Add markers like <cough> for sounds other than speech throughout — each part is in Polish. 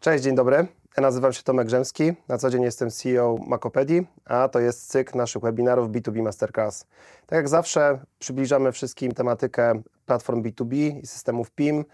Cześć, dzień dobry. Ja nazywam się Tomek Grzemski. Na co dzień jestem CEO Makopedii, a to jest cykl naszych webinarów B2B Masterclass. Tak jak zawsze przybliżamy wszystkim tematykę platform B2B i systemów PIM.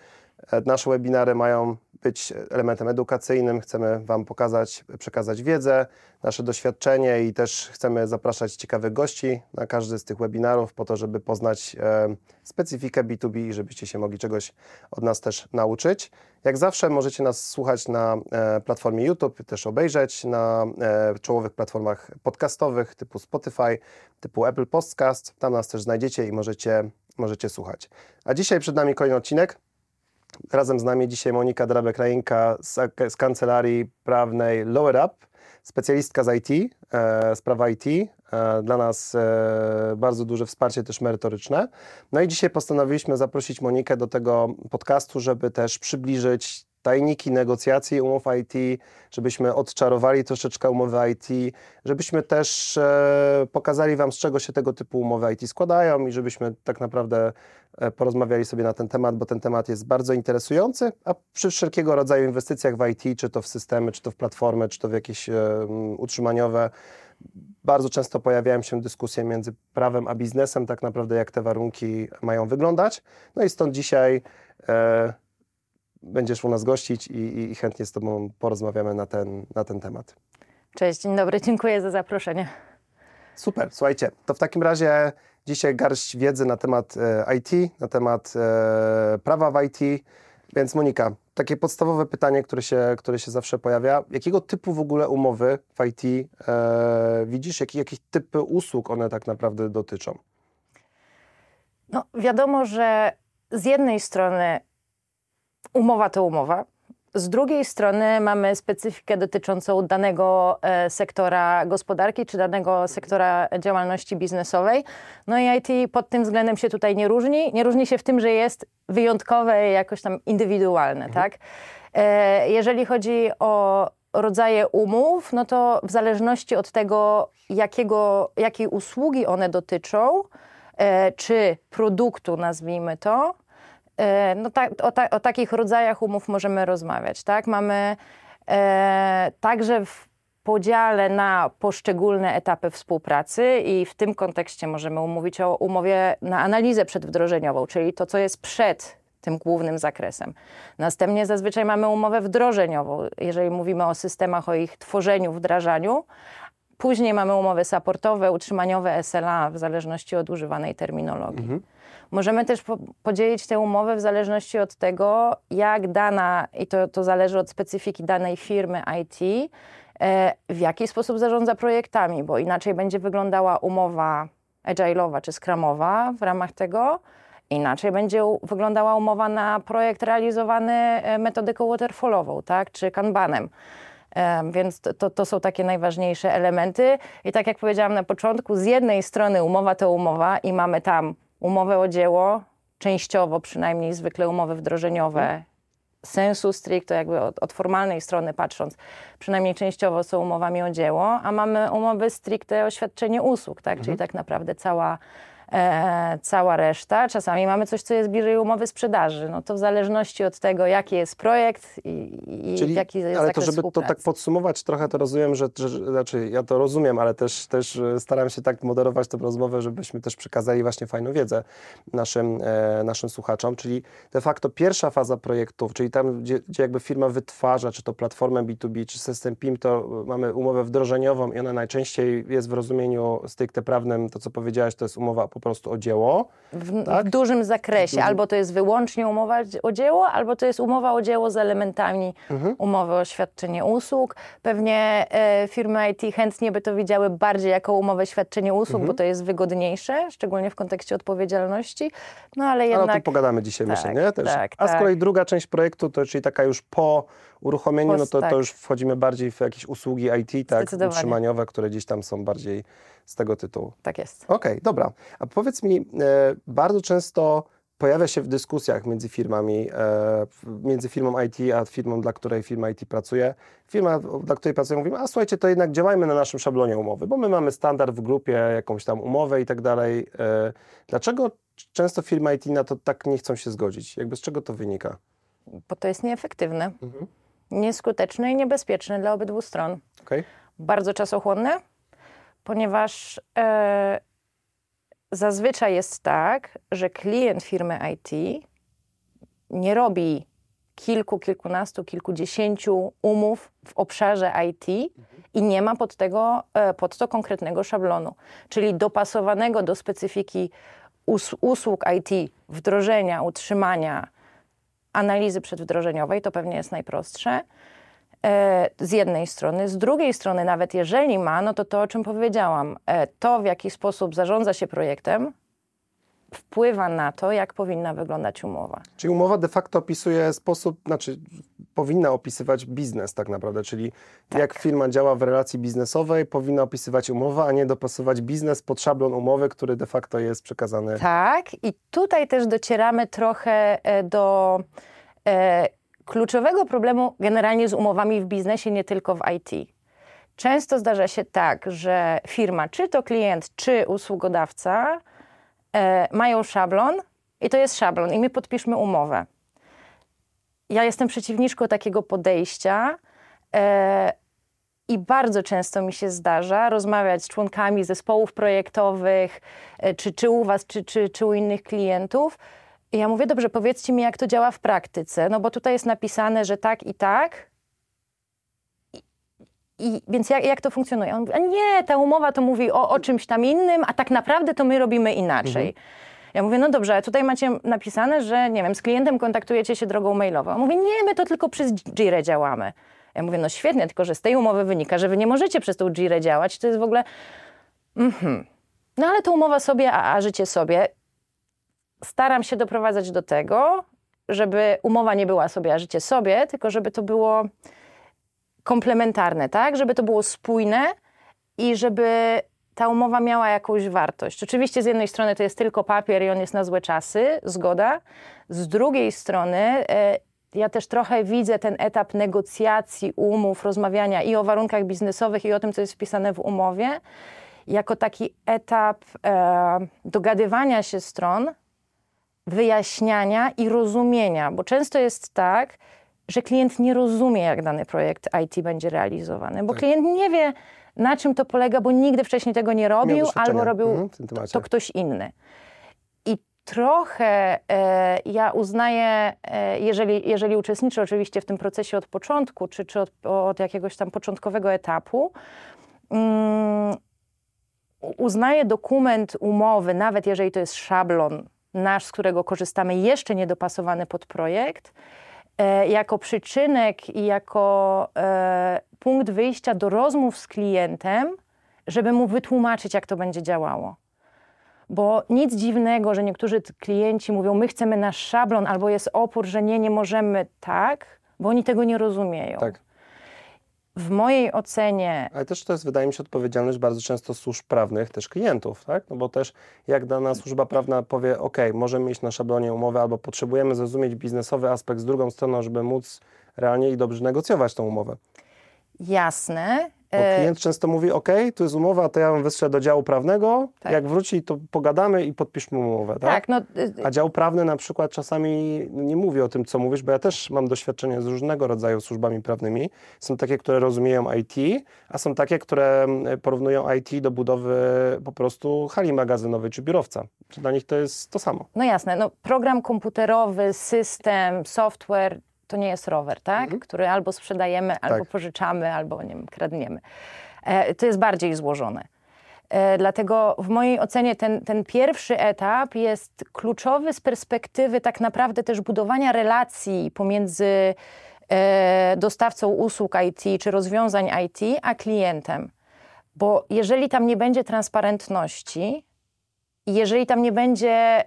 Nasze webinary mają być elementem edukacyjnym. Chcemy Wam pokazać, przekazać wiedzę, nasze doświadczenie i też chcemy zapraszać ciekawych gości na każdy z tych webinarów po to, żeby poznać e, specyfikę B2B i żebyście się mogli czegoś od nas też nauczyć. Jak zawsze możecie nas słuchać na e, platformie YouTube, też obejrzeć na e, czołowych platformach podcastowych typu Spotify, typu Apple Podcast. Tam nas też znajdziecie i możecie, możecie słuchać. A dzisiaj przed nami kolejny odcinek. Razem z nami dzisiaj Monika Drabek-Rajinka z, z Kancelarii Prawnej Lower Up, specjalistka z IT, e, sprawa IT. E, dla nas e, bardzo duże wsparcie też merytoryczne. No i dzisiaj postanowiliśmy zaprosić Monikę do tego podcastu, żeby też przybliżyć tajniki negocjacji umów IT, żebyśmy odczarowali troszeczkę umowy IT, żebyśmy też e, pokazali Wam, z czego się tego typu umowy IT składają i żebyśmy tak naprawdę e, porozmawiali sobie na ten temat, bo ten temat jest bardzo interesujący, a przy wszelkiego rodzaju inwestycjach w IT, czy to w systemy, czy to w platformy, czy to w jakieś e, utrzymaniowe, bardzo często pojawiają się dyskusje między prawem a biznesem, tak naprawdę jak te warunki mają wyglądać. No i stąd dzisiaj e, będziesz u nas gościć i, i chętnie z Tobą porozmawiamy na ten, na ten temat. Cześć, dzień dobry, dziękuję za zaproszenie. Super, słuchajcie, to w takim razie dzisiaj garść wiedzy na temat e, IT, na temat e, prawa w IT. Więc Monika, takie podstawowe pytanie, które się, które się zawsze pojawia. Jakiego typu w ogóle umowy w IT e, widzisz? Jakie, jakich typy usług one tak naprawdę dotyczą? No, wiadomo, że z jednej strony umowa to umowa. Z drugiej strony mamy specyfikę dotyczącą danego e, sektora gospodarki czy danego sektora działalności biznesowej. No i IT pod tym względem się tutaj nie różni. Nie różni się w tym, że jest wyjątkowe i jakoś tam indywidualne, mhm. tak? E, jeżeli chodzi o rodzaje umów, no to w zależności od tego, jakiego, jakiej usługi one dotyczą, e, czy produktu, nazwijmy to, no ta, o, ta, o, takich rodzajach umów możemy rozmawiać. Tak? Mamy e, także w podziale na poszczególne etapy współpracy i w tym kontekście możemy umówić o umowie na analizę przedwdrożeniową, czyli to, co jest przed tym głównym zakresem. Następnie zazwyczaj mamy umowę wdrożeniową, jeżeli mówimy o systemach, o ich tworzeniu, wdrażaniu. Później mamy umowy supportowe, utrzymaniowe SLA, w zależności od używanej terminologii. Mhm. Możemy też po podzielić tę umowę w zależności od tego, jak dana, i to, to zależy od specyfiki danej firmy IT, e, w jaki sposób zarządza projektami, bo inaczej będzie wyglądała umowa agile'owa czy scrumowa w ramach tego, inaczej będzie wyglądała umowa na projekt realizowany e, metodyką waterfallową, tak, czy kanbanem. E, więc to, to są takie najważniejsze elementy. I tak jak powiedziałam na początku, z jednej strony umowa to umowa i mamy tam umowę o dzieło, częściowo przynajmniej zwykle umowy wdrożeniowe, hmm. sensu stricto, jakby od, od, formalnej strony patrząc, przynajmniej częściowo są umowami o dzieło, a mamy umowy stricte o świadczenie usług, tak? czyli tak naprawdę cała e, cała reszta. Czasami mamy coś, co jest bliżej umowy sprzedaży. No to w zależności od tego, jaki jest projekt i, i Czyli, jaki jest Ale to, żeby to tak podsumować trochę, to rozumiem, że, że, znaczy ja to rozumiem, ale też, też e, staram się tak moderować tę rozmowę, żebyśmy też przekazali właśnie fajną wiedzę naszym, e, naszym słuchaczom. Czyli de facto pierwsza faza projektów, czyli tam, gdzie, gdzie jakby firma wytwarza, czy to platformę B2B, czy system PIM, to mamy umowę wdrożeniową i ona najczęściej jest w rozumieniu stricte prawnym, to co powiedziałaś, to jest umowa po prostu o dzieło. W, tak? w dużym zakresie. Albo to jest wyłącznie umowa o dzieło, albo to jest umowa o dzieło z elementami mhm. umowy o świadczenie usług. Pewnie e, firmy IT chętnie by to widziały bardziej jako umowę świadczenie usług, mhm. bo to jest wygodniejsze, szczególnie w kontekście odpowiedzialności. No ale jednak... Ale o tym pogadamy dzisiaj, tak, myślę, nie? Też. Tak, A z tak. kolei druga część projektu, to czyli taka już po uruchomieniu, no to, tak. to już wchodzimy bardziej w jakieś usługi IT, tak, utrzymaniowe, które gdzieś tam są bardziej z tego tytułu. Tak jest. Okej, okay, dobra. A powiedz mi, e, bardzo często pojawia się w dyskusjach między firmami, e, między firmą IT a firmą, dla której firma IT pracuje. Firma, dla której pracuje, mówi, a słuchajcie, to jednak działajmy na naszym szablonie umowy, bo my mamy standard w grupie, jakąś tam umowę i tak dalej. E, dlaczego często firmy IT na to tak nie chcą się zgodzić? Jakby z czego to wynika? Bo to jest nieefektywne. Mhm nieskuteczny i niebezpieczny dla obydwu stron. Okay. Bardzo czasochłonny, ponieważ e, zazwyczaj jest tak, że klient firmy IT nie robi kilku, kilkunastu, kilkudziesięciu umów w obszarze IT i nie ma pod, tego, e, pod to konkretnego szablonu, czyli dopasowanego do specyfiki us usług IT, wdrożenia, utrzymania, analizy przedwdrożeniowej, to pewnie jest najprostsze e, z jednej strony. Z drugiej strony, nawet jeżeli ma, no to to, o czym powiedziałam, e, to w jaki sposób zarządza się projektem, wpływa na to, jak powinna wyglądać umowa. Czyli umowa de facto opisuje sposób, znaczy powinna opisywać biznes tak naprawdę, czyli tak. jak firma działa w relacji biznesowej, powinna opisywać umowę, a nie dopasować biznes pod szablon umowy, który de facto jest przekazany. Tak, i tutaj też docieramy trochę e, do e, kluczowego problemu generalnie z umowami w biznesie, nie tylko w IT. Często zdarza się tak, że firma, czy to klient, czy usługodawca, mają szablon i to jest szablon i my podpiszmy umowę. Ja jestem przeciwniczką takiego podejścia e, i bardzo często mi się zdarza rozmawiać z członkami zespołów projektowych, e, czy, czy u Was, czy, czy, czy u innych klientów. I ja mówię, dobrze, powiedzcie mi, jak to działa w praktyce, no bo tutaj jest napisane, że tak i tak, i, więc jak, jak to funkcjonuje? On mówi, a nie, ta umowa to mówi o, o czymś tam innym, a tak naprawdę to my robimy inaczej. Mhm. Ja mówię, no dobrze, tutaj macie napisane, że nie wiem, z klientem kontaktujecie się drogą mailową. On mówi, nie, my to tylko przez Jira działamy. Ja mówię, no świetnie, tylko że z tej umowy wynika, że wy nie możecie przez tą Jirę działać. To jest w ogóle... Mhm. No ale to umowa sobie, a, a życie sobie. Staram się doprowadzać do tego, żeby umowa nie była sobie, a życie sobie, tylko żeby to było komplementarne, tak? Żeby to było spójne i żeby ta umowa miała jakąś wartość. Oczywiście z jednej strony to jest tylko papier i on jest na złe czasy, zgoda. Z drugiej strony e, ja też trochę widzę ten etap negocjacji umów, rozmawiania i o warunkach biznesowych, i o tym, co jest wpisane w umowie, jako taki etap e, dogadywania się stron, wyjaśniania i rozumienia, bo często jest tak, że klient nie rozumie, jak dany projekt IT będzie realizowany, bo tak. klient nie wie, na czym to polega, bo nigdy wcześniej tego nie robił, albo robił mhm, to ktoś inny. I trochę e, ja uznaję, e, jeżeli, jeżeli uczestniczę oczywiście w tym procesie od początku, czy, czy od, od jakiegoś tam początkowego etapu, um, uznaję dokument umowy, nawet jeżeli to jest szablon nasz, z którego korzystamy, jeszcze niedopasowany pod projekt, jako przyczynek i jako e, punkt wyjścia do rozmów z klientem, żeby mu wytłumaczyć, jak to będzie działało. Bo nic dziwnego, że niektórzy klienci mówią, my chcemy nasz szablon, albo jest opór, że nie, nie możemy tak, bo oni tego nie rozumieją. Tak w mojej ocenie. Ale też to jest, wydaje mi się, odpowiedzialność bardzo często służb prawnych, też klientów, tak? No bo też jak dana służba prawna powie, OK, możemy mieć na szablonie umowę, albo potrzebujemy zrozumieć biznesowy aspekt z drugą stroną, żeby móc realnie i dobrze negocjować tą umowę. Jasne. Bo e, klient często mówi, OK, tu jest umowa, to ja bym wystrzelę do działu prawnego, tak. jak wróci, to pogadamy i podpiszmy umowę, tak? tak no, y, A dział prawny na przykład czasami nie mówi o tym, co mówisz, bo ja też mam doświadczenie z różnego rodzaju służbami prawnymi. Są takie, które rozumieją IT, a są takie, które mm, porównują IT do budowy po prostu hali magazynowej czy biurowca. Czy dla nich to jest to samo? No jasne, no program komputerowy, system, software, to nie jest rower, tak? Mhm. Który albo sprzedajemy, albo tak. pożyczamy, albo nie wiem, kradniemy. E, to jest bardziej złożone. E, dlatego w mojej ocenie ten, ten pierwszy etap jest kluczowy z perspektywy tak naprawdę też budowania relacji pomiędzy e, dostawcą usług IT czy rozwiązań IT, a klientem. Bo jeżeli tam nie będzie transparentności, jeżeli tam nie będzie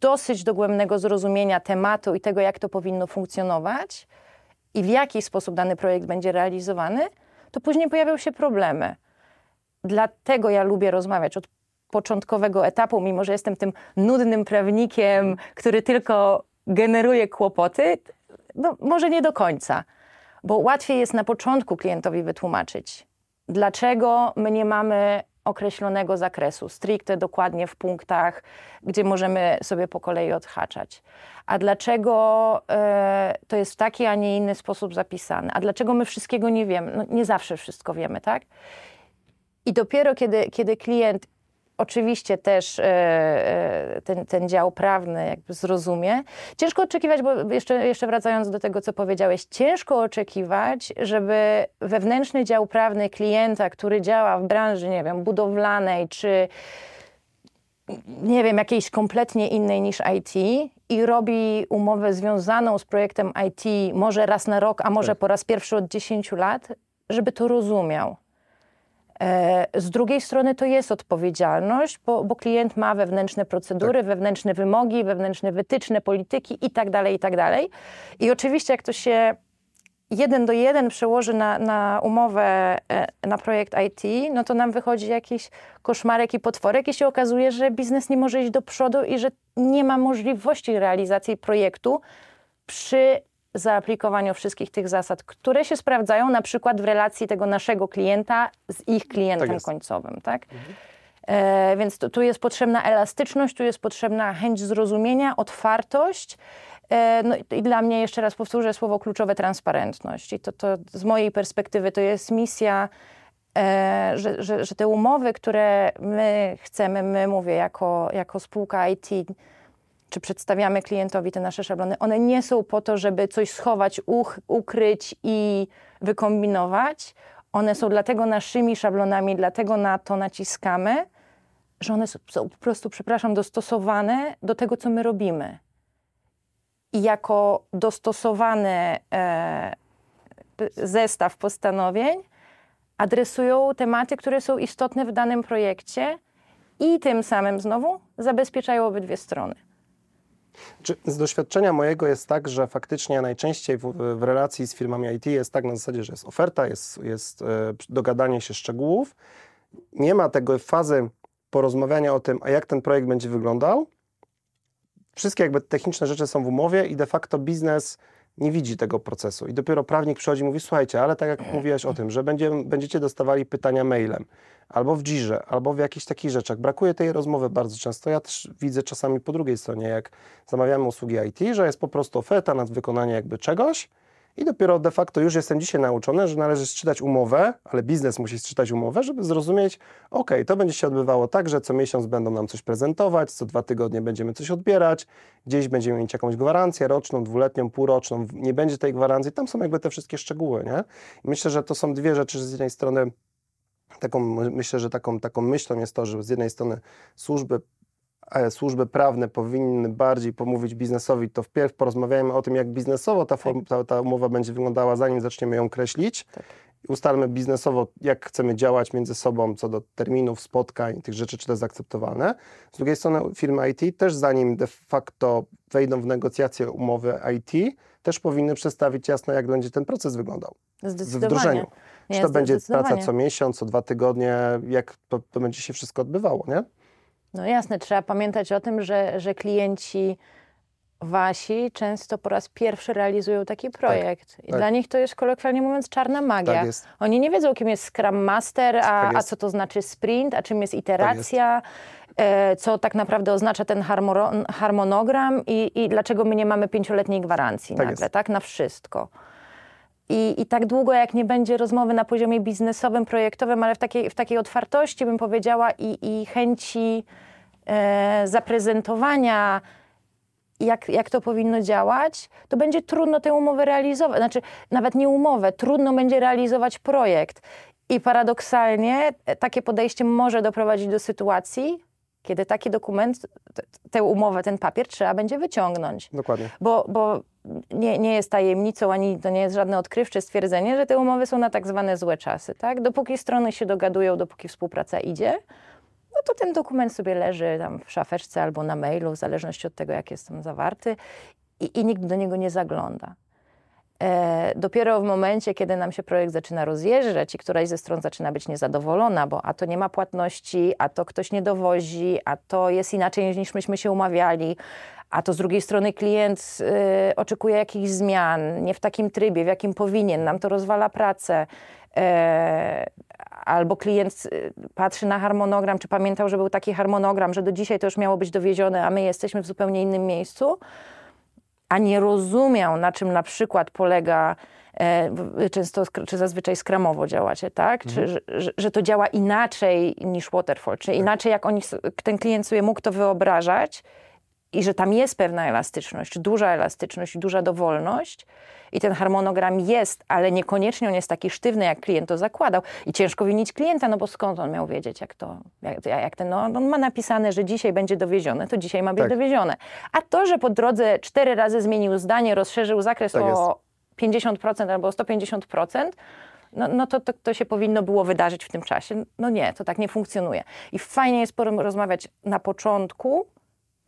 dosyć dogłębnego zrozumienia tematu i tego, jak to powinno funkcjonować i w jaki sposób dany projekt będzie realizowany, to później pojawią się problemy. Dlatego ja lubię rozmawiać od początkowego etapu, mimo że jestem tym nudnym prawnikiem, który tylko generuje kłopoty, no może nie do końca, bo łatwiej jest na początku klientowi wytłumaczyć, dlaczego my nie mamy określonego zakresu, stricte dokładnie w punktach, gdzie możemy sobie po kolei odhaczać. A dlaczego e, to jest w taki, a nie inny sposób zapisane? A dlaczego my wszystkiego nie wiemy? No, nie zawsze wszystko wiemy, tak? I dopiero kiedy, kiedy klient oczywiście też e, e, ten, ten dział prawny jakby zrozumie. Ciężko oczekiwać, bo jeszcze, jeszcze wracając do tego, co powiedziałeś, ciężko oczekiwać, żeby wewnętrzny dział prawny klienta, który działa w branży, nie wiem, budowlanej czy nie wiem, jakiejś kompletnie innej niż IT i robi umowę związaną z projektem IT może raz na rok, a może tak. po raz pierwszy od 10 lat, żeby to rozumiał. E, z drugiej strony to jest odpowiedzialność, bo, bo klient ma wewnętrzne procedury, tak. wewnętrzne wymogi, wewnętrzne wytyczne, polityki i tak dalej, i tak dalej. I oczywiście jak to się jeden do jeden przełoży na, na umowę, e, na projekt IT, no to nam wychodzi jakiś koszmarek i potworek i się okazuje, że biznes nie może iść do przodu i że nie ma możliwości realizacji projektu przy zaaplikowaniu wszystkich tych zasad, które się sprawdzają na przykład w relacji tego naszego klienta z ich klientem tak końcowym, tak? Mhm. E, więc tu, tu jest potrzebna elastyczność, tu jest potrzebna chęć zrozumienia, otwartość. E, no i dla mnie, jeszcze raz powtórzę słowo kluczowe, transparentność. I to, to z mojej perspektywy to jest misja, e, że, że, że te umowy, które my chcemy, my mówię jako, jako spółka IT, czy przedstawiamy klientowi te nasze szablony, one nie są po to, żeby coś schować, uch, ukryć i wykombinować. One są dlatego naszymi szablonami, dlatego na to naciskamy, że one są po prostu, przepraszam, dostosowane do tego, co my robimy. I jako dostosowany e, zestaw postanowień adresują tematy, które są istotne w danym projekcie i tym samym znowu zabezpieczają obydwie strony. Z doświadczenia mojego jest tak, że faktycznie najczęściej w, w, relacji z firmami IT jest tak na zasadzie, że jest oferta, jest, jest e, dogadanie się szczegółów. Nie ma tego fazy porozmawiania o tym, a jak ten projekt będzie wyglądał. Wszystkie jakby techniczne rzeczy są w umowie i de facto biznes nie widzi tego procesu. I dopiero prawnik przychodzi i mówi, słuchajcie, ale tak jak <clears throat> mówiłeś o tym, że będzie, będziecie dostawali pytania mailem, albo w Jirze, albo w jakichś takich rzeczach. Brakuje tej rozmowy bardzo często. Ja też widzę czasami po drugiej stronie, jak zamawiamy usługi IT, że jest po prostu oferta na wykonanie jakby czegoś, i dopiero de facto już jestem dzisiaj nauczony, że należy czytać umowę, ale biznes musi czytać umowę, żeby zrozumieć, ok, to będzie się odbywało tak, że co miesiąc będą nam coś prezentować, co dwa tygodnie będziemy coś odbierać, gdzieś będziemy mieć jakąś gwarancję roczną, dwuletnią, półroczną, nie będzie tej gwarancji, tam są jakby te wszystkie szczegóły, nie? I myślę, że to są dwie rzeczy, z jednej strony taką, myślę, że taką, taką myślą jest to, że z jednej strony służby służby prawne powinny bardziej pomówić biznesowi, to wpierw porozmawiajmy o tym, jak biznesowo ta, form, ta, ta umowa będzie wyglądała, zanim zaczniemy ją kreślić. Tak. Ustalmy biznesowo, jak chcemy działać między sobą co do terminów, spotkań, tych rzeczy, czy to jest akceptowalne. Z drugiej strony firmy IT też zanim de facto wejdą w negocjacje umowy IT, też powinny przedstawić jasno, jak będzie ten proces wyglądał w wdrożeniu. Nie, czy to będzie praca co miesiąc, co dwa tygodnie, jak to, to będzie się wszystko odbywało, nie? No jasne, trzeba pamiętać o tym, że, że klienci wasi często po raz pierwszy realizują taki tak, projekt. Tak, I tak. dla nich to jest kolokwialnie mówiąc czarna magia. Tak Oni nie wiedzą, kim jest Scrum Master, a, tak a co to znaczy sprint, a czym jest iteracja. E, co tak naprawdę oznacza ten harmonogram i, i dlaczego my nie mamy pięcioletniej gwarancji tak nagle, jest. tak? Na wszystko. I, I tak długo, jak nie będzie rozmowy na poziomie biznesowym, projektowym, ale w takiej, w takiej otwartości, bym powiedziała, i, i chęci zaprezentowania, jak, jak to powinno działać, to będzie trudno tę umowę realizować. Znaczy, nawet nie umowę, trudno będzie realizować projekt. I paradoksalnie e, takie podejście może doprowadzić do sytuacji, kiedy taki dokument, tę umowę, ten papier trzeba będzie wyciągnąć. Dokładnie. Bo, bo nie, nie jest tajemnicą, ani to nie jest żadne odkrywcze stwierdzenie, że te umowy są na tak zwane złe czasy. Tak? Dopóki strony się dogadują, dopóki współpraca idzie, no to ten dokument sobie leży tam w szafeczce albo na mailu, w zależności od tego, jak jest tam zawarty i, i nikt do niego nie zagląda. E, dopiero w momencie, kiedy nam się projekt zaczyna rozjeżdżać i któraś ze stron zaczyna być niezadowolona, bo a to nie ma płatności, a to ktoś nie dowozi, a to jest inaczej niż myśmy się umawiali, a to z drugiej strony klient y, oczekuje jakichś zmian, nie w takim trybie, w jakim powinien, nam to rozwala pracę. E, albo klient y, patrzy na harmonogram, czy pamiętał, że był taki harmonogram, że do dzisiaj to już miało być dowiezione, a my jesteśmy w zupełnie innym miejscu, a nie rozumiał, na czym na przykład polega e, często, czy zazwyczaj skramowo działacie, tak? Mhm. Czy, że, że, to działa inaczej niż waterfall, czy tak. inaczej jak oni, ten klient sobie mógł to wyobrażać i że tam jest pewna elastyczność, duża elastyczność, duża dowolność i ten harmonogram jest, ale niekoniecznie on jest taki sztywny, jak klient to zakładał. I ciężko winić klienta, no bo skąd on miał wiedzieć, jak to, jak, jak ten, no on ma napisane, że dzisiaj będzie dowiezione, to dzisiaj ma być tak. dowiezione. A to, że po drodze cztery razy zmienił zdanie, rozszerzył zakres tak o jest. 50% albo o 150%, no, no to, to, to, się powinno było wydarzyć w tym czasie. No nie, to tak nie funkcjonuje. I fajnie jest porozmawiać na początku,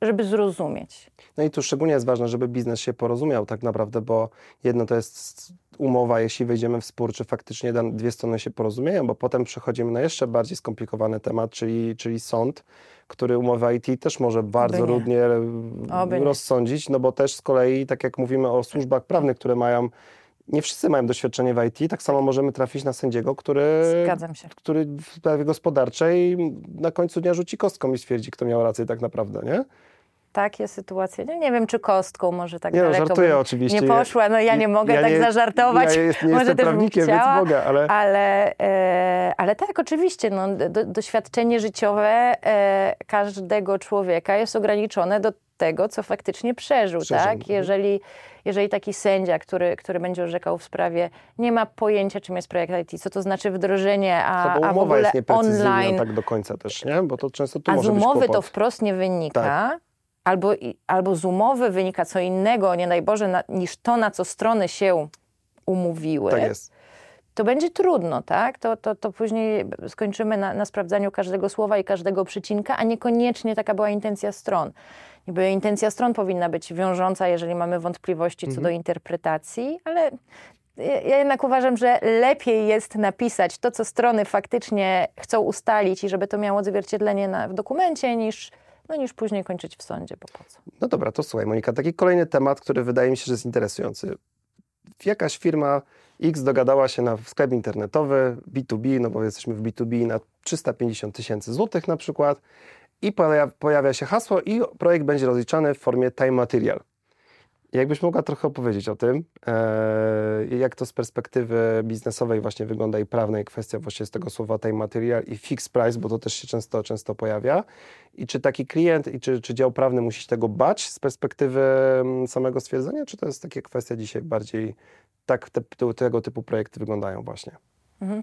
żeby zrozumieć. No i tu szczególnie jest ważne, żeby biznes się porozumiał tak naprawdę, bo jedno to jest umowa, jeśli wejdziemy w spór, czy faktycznie dwie strony się porozumieją, bo potem przechodzimy na jeszcze bardziej skomplikowany temat, czyli, czyli sąd, który umowę IT też może bardzo rudnie rozsądzić, no bo też z kolei, tak jak mówimy o służbach prawnych, które mają nie wszyscy mają doświadczenie w IT, tak samo możemy trafić na sędziego, który, który w sprawie gospodarczej na końcu dnia rzuci kostką i stwierdzi, kto miał rację tak naprawdę, nie? Takie sytuacje. No nie wiem, czy kostką może tak nie, no, daleko żartuję oczywiście. nie poszła. No ja nie mogę ja tak nie, zażartować. Ja jest, nie może jestem prawnikiem, chciała, więc mogę, ale... Ale, e, ale tak, oczywiście. No, do, doświadczenie życiowe e, każdego człowieka jest ograniczone do tego, co faktycznie przeżył. przeżył. Tak? Mhm. Jeżeli, jeżeli taki sędzia, który, który będzie orzekał w sprawie, nie ma pojęcia, czym jest projekt IT, co to znaczy wdrożenie, a, a w ogóle jest online... tak do końca też, nie? Bo to często tu a z umowy to wprost nie wynika. Tak albo, albo z umowy wynika co innego, nie daj Boże, na, niż to, na co strony się umówiły, tak jest. to będzie trudno, tak? To, to, to później skończymy na, na sprawdzaniu każdego słowa i każdego przycinka, a niekoniecznie taka była intencja stron. Niby intencja stron powinna być wiążąca, jeżeli mamy wątpliwości mhm. co do interpretacji, ale ja jednak uważam, że lepiej jest napisać to, co strony faktycznie chcą ustalić i żeby to miało odzwierciedlenie na, w dokumencie, niż no niż później kończyć w sądzie, bo po co? No dobra, to słuchaj Monika, taki kolejny temat, który wydaje mi się, że jest interesujący. Jakaś firma X dogadała się na sklep internetowy B2B, no bo jesteśmy w B2B na 350 tysięcy złotych na przykład i pojawia się hasło i projekt będzie rozliczany w formie time material. Jakbyś mogła trochę opowiedzieć o tym, e, jak to z perspektywy biznesowej właśnie wygląda i prawnej kwestia właśnie z tego słowa time material i fixed price, bo to też się często, często pojawia. I czy taki klient i czy, czy dział prawny musi się tego bać z perspektywy mm, samego stwierdzenia, czy to jest takie kwestia dzisiaj bardziej tak te, tego typu projekty wyglądają właśnie? Mhm.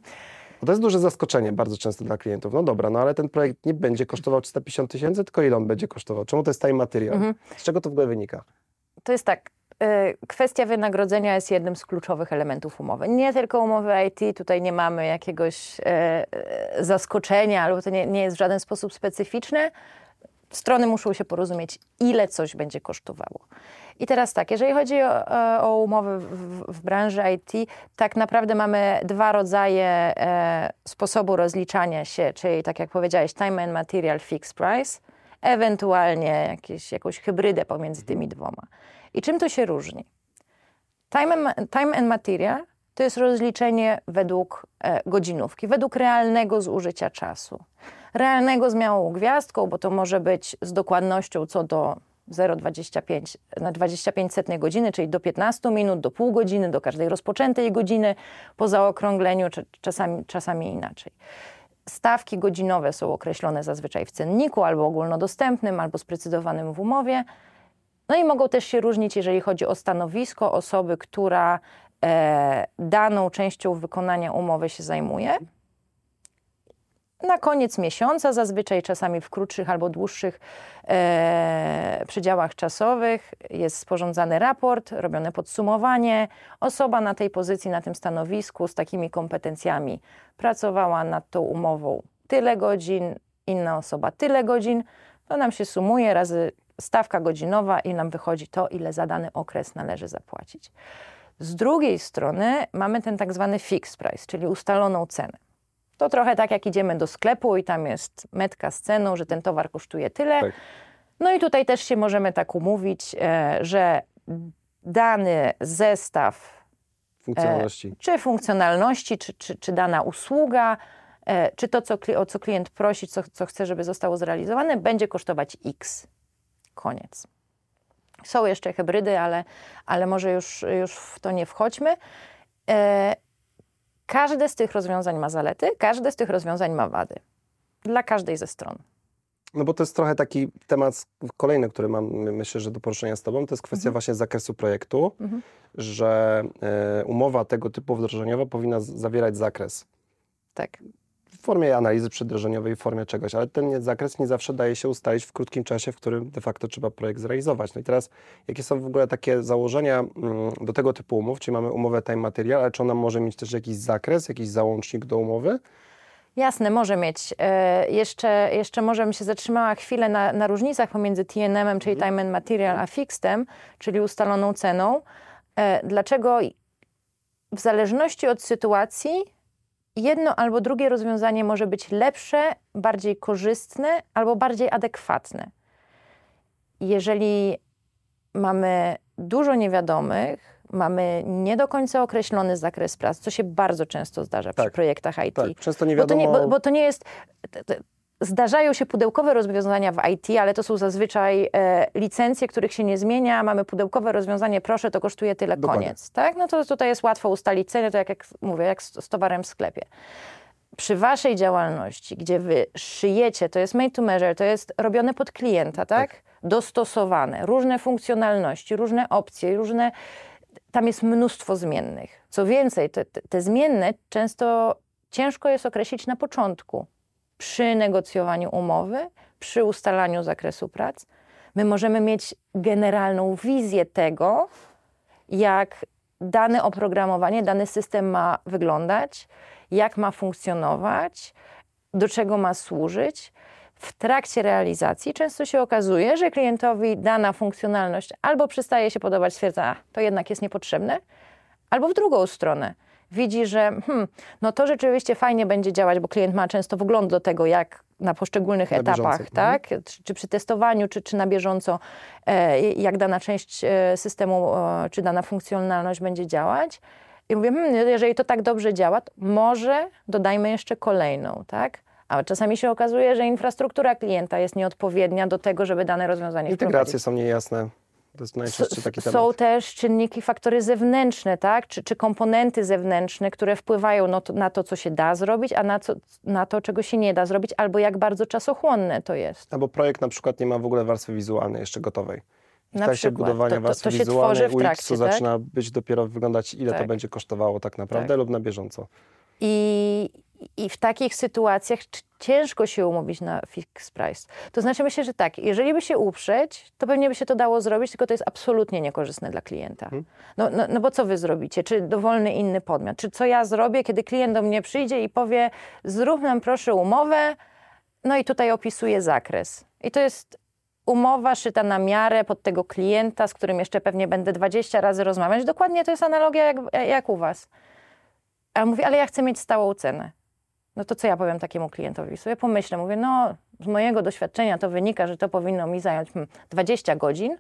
Bo to jest duże zaskoczenie bardzo często dla klientów. No dobra, no ale ten projekt nie będzie kosztował 350 tysięcy, tylko ile on będzie kosztował? Czemu to jest time material? Mhm. Z czego to w ogóle wynika? To jest tak. E, kwestia wynagrodzenia jest jednym z kluczowych elementów umowy. Nie tylko umowy IT, tutaj nie mamy jakiegoś e, e, zaskoczenia, albo to nie, nie jest w żaden sposób specyficzne. Strony muszą się porozumieć, ile coś będzie kosztowało. I teraz tak, jeżeli chodzi o, o umowy w, w, branży IT, tak naprawdę mamy dwa rodzaje e, sposobu rozliczania się, czyli tak jak powiedziałeś, time and material fixed price, ewentualnie jakieś, jakąś hybrydę pomiędzy tymi dwoma. I czym to się różni? Time and, time and material to jest rozliczenie według e, godzinówki, według realnego zużycia czasu. Realnego z małą gwiazdką, bo to może być z dokładnością co do 0,25 na 25 setnej godziny, czyli do 15 minut, do pół godziny, do każdej rozpoczętej godziny po zaokrągleniu, czasami, czasami inaczej. Stawki godzinowe są określone zazwyczaj w cenniku albo ogólnodostępnym, albo sprecyzowanym w umowie. No i mogą też się różnić, jeżeli chodzi o stanowisko osoby, która e, daną częścią wykonania umowy się zajmuje. Na koniec miesiąca, zazwyczaj czasami w krótszych albo dłuższych e, przedziałach czasowych, jest sporządzany raport, robione podsumowanie. Osoba na tej pozycji, na tym stanowisku z takimi kompetencjami pracowała nad tą umową tyle godzin, inna osoba tyle godzin. To nam się sumuje razy stawka godzinowa i nam wychodzi to, ile za dany okres należy zapłacić. Z drugiej strony mamy ten tak zwany fixed price, czyli ustaloną cenę. To trochę tak jak idziemy do sklepu i tam jest metka z ceną, że ten towar kosztuje tyle. Tak. No i tutaj też się możemy tak umówić, e, że dany zestaw funkcjonalności, e, czy funkcjonalności, czy, czy, czy dana usługa e, czy to, co, o co klient prosi, co, co chce, żeby zostało zrealizowane, będzie kosztować X. Koniec. Są jeszcze hybrydy, ale, ale może już, już w to nie wchodźmy. E, każde z tych rozwiązań ma zalety, każde z tych rozwiązań ma wady. Dla każdej ze stron. No bo to jest trochę taki temat kolejny, który mam, myślę, że do poruszenia z Tobą, to jest kwestia mhm. właśnie zakresu projektu, mhm. że e, umowa tego typu wdrożeniowa powinna zawierać zakres. Tak. W formie analizy przeddrożeniowej, w formie czegoś, ale ten zakres nie zawsze daje się ustalić w krótkim czasie, w którym de facto trzeba projekt zrealizować. No i teraz, jakie są w ogóle takie założenia mm, do tego typu umów, czyli mamy umowę time material, ale czy ona może mieć też jakiś zakres, jakiś załącznik do umowy? Jasne, może mieć. E, jeszcze, jeszcze może bym się zatrzymała chwilę na, na różnicach pomiędzy TNM-em, czyli mhm. Time and Material, a Fixedem, czyli ustaloną ceną. E, dlaczego w zależności od sytuacji jedno albo drugie rozwiązanie może być lepsze, bardziej korzystne albo bardziej adekwatne. Jeżeli mamy dużo niewiadomych, mamy nie do końca określony zakres prac, co się bardzo często zdarza tak, przy projektach IT. Tak, często nie wiadomo... Bo to nie, bo, bo to nie jest... Zdarzają się pudełkowe rozwiązania w IT, ale to są zazwyczaj e, licencje, których się nie zmienia. Mamy pudełkowe rozwiązanie, proszę, to kosztuje tyle, Dokładnie. koniec. Tak? No to tutaj jest łatwo ustalić cenę, to jak, jak mówię, jak z, z towarem w sklepie przy waszej działalności, gdzie wy szyjecie, to jest made to measure, to jest robione pod klienta, tak? tak. Dostosowane, różne funkcjonalności, różne opcje, różne tam jest mnóstwo zmiennych. Co więcej, te, te zmienne często ciężko jest określić na początku. Przy negocjowaniu umowy, przy ustalaniu zakresu prac, my możemy mieć generalną wizję tego, jak dane oprogramowanie, dany system ma wyglądać, jak ma funkcjonować, do czego ma służyć, w trakcie realizacji często się okazuje, że klientowi dana funkcjonalność albo przestaje się podobać, stwierdza, to jednak jest niepotrzebne, albo w drugą stronę. Widzi, że hmm, no to rzeczywiście fajnie będzie działać, bo klient ma często wgląd do tego, jak na poszczególnych na etapach, mhm. tak? Czy, czy, przy testowaniu, czy, czy na bieżąco, e, jak dana część e, systemu, e, czy dana funkcjonalność będzie działać. I mówię, hmm, jeżeli to tak dobrze działa, to może dodajmy jeszcze kolejną, tak? A czasami się okazuje, że infrastruktura klienta jest nieodpowiednia do tego, żeby dane rozwiązanie Integracje są niejasne. To jest najczęstszy taki temat. Są też czynniki, faktory zewnętrzne, tak? czy, czy komponenty zewnętrzne, które wpływają no to, na to, co się da zrobić, a na, co, na to, czego się nie da zrobić, albo jak bardzo czasochłonne to jest. Albo projekt na przykład nie ma w ogóle warstwy wizualnej jeszcze gotowej. W na trakcie budowania to, to, warstwy to wizualnej UX-u tak? zaczyna być dopiero wyglądać, ile tak. to będzie kosztowało tak naprawdę tak. lub na bieżąco. I, i w takich sytuacjach ciężko się umówić na fixed price. To znaczy myślę, że tak, jeżeli by się uprzeć, to pewnie by się to dało zrobić, tylko to jest absolutnie niekorzystne dla klienta. Hmm. No, no, no bo co wy zrobicie? Czy dowolny inny podmiot? Czy co ja zrobię, kiedy klient do mnie przyjdzie i powie zrób nam proszę umowę, no i tutaj opisuje zakres. I to jest umowa szyta na miarę pod tego klienta, z którym jeszcze pewnie będę 20 razy rozmawiać. Dokładnie to jest analogia jak, jak u was. A mówi, ale ja chcę mieć stałą cenę. No to co ja powiem takiemu klientowi? Sobie pomyślę, mówię, no z mojego doświadczenia to wynika, że to powinno mi zająć 20 hmm, godzin,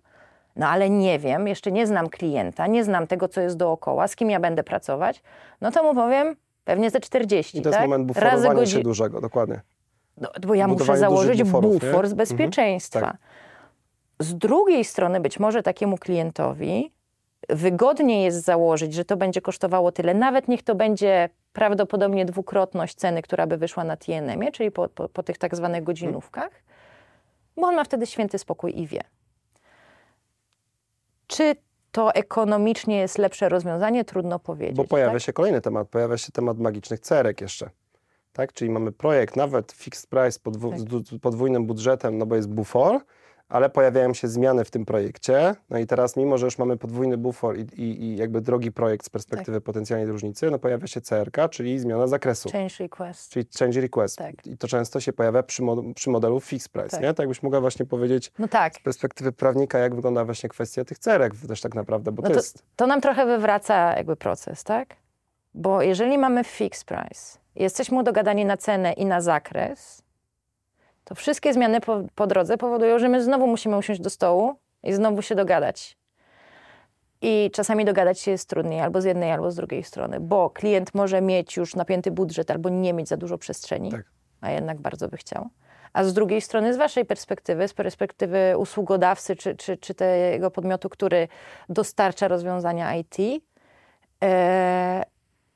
no ale nie wiem, jeszcze nie znam klienta, nie znam tego, co jest dookoła, z kim ja będę pracować, no to mu powiem pewnie ze 40, I to jest tak? moment buforowania godzi... się dużego, dokładnie. No, bo ja muszę założyć buforów, bufor z mhm, bezpieczeństwa. Mhm, tak. Z drugiej strony być może takiemu klientowi wygodniej jest założyć, że to będzie kosztowało tyle, nawet niech to będzie prawdopodobnie dwukrotność ceny, która by wyszła na TNM-ie, czyli po, po, po tych tak zwanych godzinówkach, bo on ma wtedy święty spokój i wie. Czy to ekonomicznie jest lepsze rozwiązanie? Trudno powiedzieć. Bo pojawia tak? się kolejny temat, pojawia się temat magicznych cerek jeszcze. Tak? Czyli mamy projekt, nawet fixed price podwó tak. z podwójnym budżetem, no bo jest bufor, ale pojawiają się zmiany w tym projekcie. No i teraz, mimo że już mamy podwójny bufor i, i, i jakby drogi projekt z perspektywy tak. potencjalnej różnicy, no pojawia się CRK, czyli zmiana zakresu. Change request. Czyli change request. Tak. I to często się pojawia przy, mod przy modelu fixed price, tak. nie? Tak byś mogła właśnie powiedzieć no tak. z perspektywy prawnika, jak wygląda właśnie kwestia tych cerek też tak naprawdę, bo no to, to jest... To nam trochę wywraca jakby proces, tak? Bo jeżeli mamy fixed price, jesteśmy dogadani na cenę i na zakres, to wszystkie zmiany po, po drodze powodują, że my znowu musimy usiąść do stołu i znowu się dogadać. I czasami dogadać się jest trudniej albo z jednej, albo z drugiej strony, bo klient może mieć już napięty budżet albo nie mieć za dużo przestrzeni, Tak. a jednak bardzo by chciał. A z drugiej strony, z Waszej perspektywy, z perspektywy usługodawcy czy, czy, czy tego podmiotu, który dostarcza rozwiązania IT, e,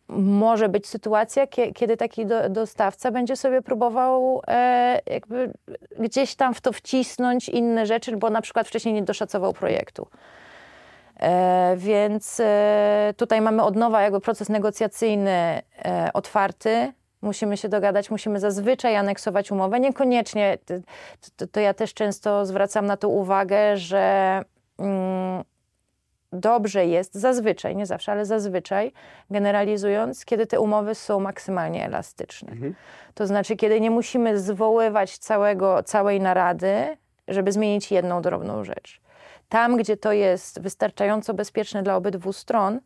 może być sytuacja, kie- kiedy taki do, dostawca będzie sobie próbował e, jakby gdzieś tam w to wcisnąć inne rzeczy, bo na przykład wcześniej nie doszacował projektu. E, więc e, tutaj mamy od nowa jakby proces negocjacyjny otwarty. Musimy się dogadać, musimy zazwyczaj aneksować umowę. Niekoniecznie, to, to, to ja też często zwracam na to uwagę, że mm, dobrze jest zazwyczaj, nie zawsze, ale zazwyczaj, generalizując, kiedy te umowy są maksymalnie elastyczne. To znaczy, kiedy nie musimy zwoływać całego, całej narady, żeby zmienić jedną drobną rzecz. Tam, gdzie to jest wystarczająco bezpieczne dla obydwu stron,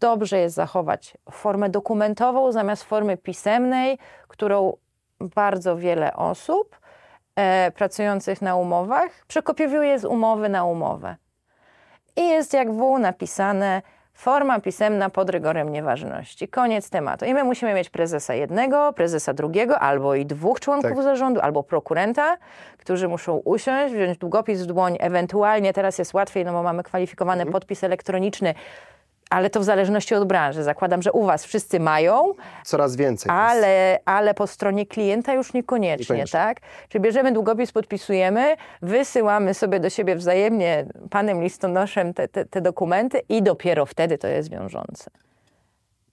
dobrze jest zachować formę dokumentową zamiast formy pisemnej, którą bardzo wiele osób e, pracujących na umowach przekopiowuje z umowy na umowę. I jest jak w napisane forma pisemna pod rygorem nieważności. Koniec tematu. I my musimy mieć prezesa jednego, prezesa drugiego, albo i dwóch członków Tak. zarządu, albo prokurenta, którzy muszą usiąść, wziąć długopis w dłoń, ewentualnie teraz jest łatwiej, no bo mamy kwalifikowany Mhm. podpis elektroniczny, ale to w zależności od branży. Zakładam, że u Was wszyscy mają, Coraz więcej. ale, ale po stronie klienta już niekoniecznie, Niekoniecznie. tak? Czyli bierzemy długopis, podpisujemy, wysyłamy sobie do siebie wzajemnie panem listonoszem te, te, te dokumenty i dopiero wtedy to jest wiążące.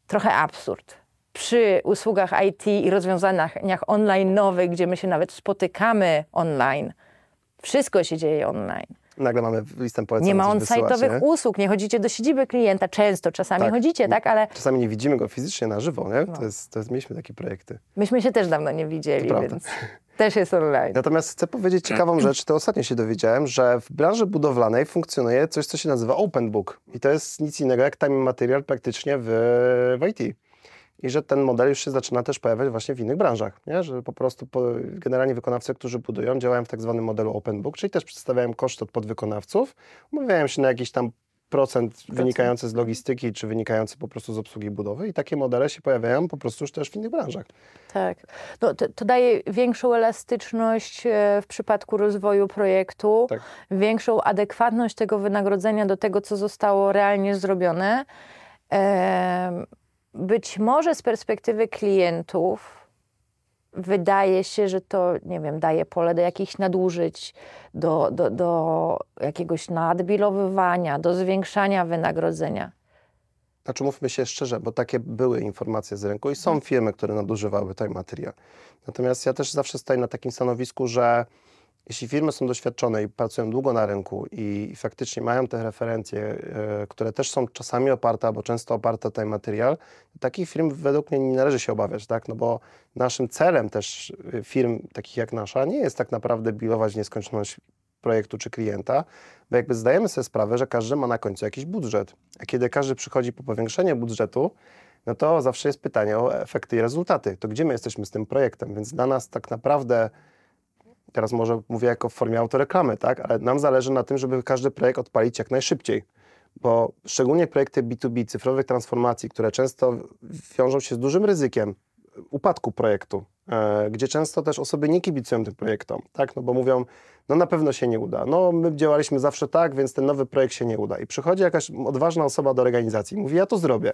Trochę absurd. Przy usługach IT i rozwiązaniach online nowych, gdzie my się nawet spotykamy online, wszystko się dzieje online. Nagle mamy listę polecanych. Nie ma on-site'owych usług, nie chodzicie do siedziby klienta, często, czasami Tak. chodzicie, tak? Ale Czasami nie widzimy go fizycznie na żywo, nie? No. To jest, to jest, mieliśmy takie projekty. myśmy się też dawno nie widzieli, więc <laughs> też jest online. Natomiast chcę powiedzieć ciekawą rzecz, to ostatnio się dowiedziałem, że w branży budowlanej funkcjonuje coś, co się nazywa Open Book. I to jest nic innego jak time material praktycznie w, w IT. I że ten model już się zaczyna też pojawiać właśnie w innych branżach, nie? że po prostu po, generalnie wykonawcy, którzy budują, działają w tak zwanym modelu Open Book, czyli też przedstawiają koszt od podwykonawców, umawiają się na jakiś tam procent wynikający z logistyki, czy wynikający po prostu z obsługi budowy i takie modele się pojawiają po prostu już też w innych branżach. Tak. No, to, to daje większą elastyczność e, w przypadku rozwoju projektu, Tak. większą adekwatność tego wynagrodzenia do tego, co zostało realnie zrobione. Em, Być może z perspektywy klientów wydaje się, że to, nie wiem, daje pole do jakichś nadużyć, do, do, do jakiegoś nadbilowywania, do zwiększania wynagrodzenia. Znaczy mówmy się szczerze, bo takie były informacje z rynku i są firmy, które nadużywały tej materiał. Natomiast ja też zawsze stoję na takim stanowisku, że jeśli firmy są doświadczone i pracują długo na rynku i, faktycznie mają te referencje, e, które też są czasami oparte, albo często oparte o ten materiał, takich firm według mnie nie należy się obawiać, tak? No bo naszym celem też y, firm takich jak nasza nie jest tak naprawdę bilować nieskończoność projektu czy klienta, bo jakby zdajemy sobie sprawę, że każdy ma na końcu jakiś budżet. A kiedy każdy przychodzi po powiększenie budżetu, no to zawsze jest pytanie o efekty i rezultaty. To gdzie my jesteśmy z tym projektem? Więc dla nas tak naprawdę, teraz może mówię jako w formie autoreklamy, tak? ale nam zależy na tym, żeby każdy projekt odpalić jak najszybciej. Bo szczególnie projekty B2B, cyfrowych transformacji, które często wiążą się z dużym ryzykiem upadku projektu, e, gdzie często też osoby nie kibicują tym projektom, tak? No bo mówią, no na pewno się nie uda. No my działaliśmy zawsze tak, więc ten nowy projekt się nie uda. I przychodzi jakaś odważna osoba do organizacji i mówi, ja to zrobię.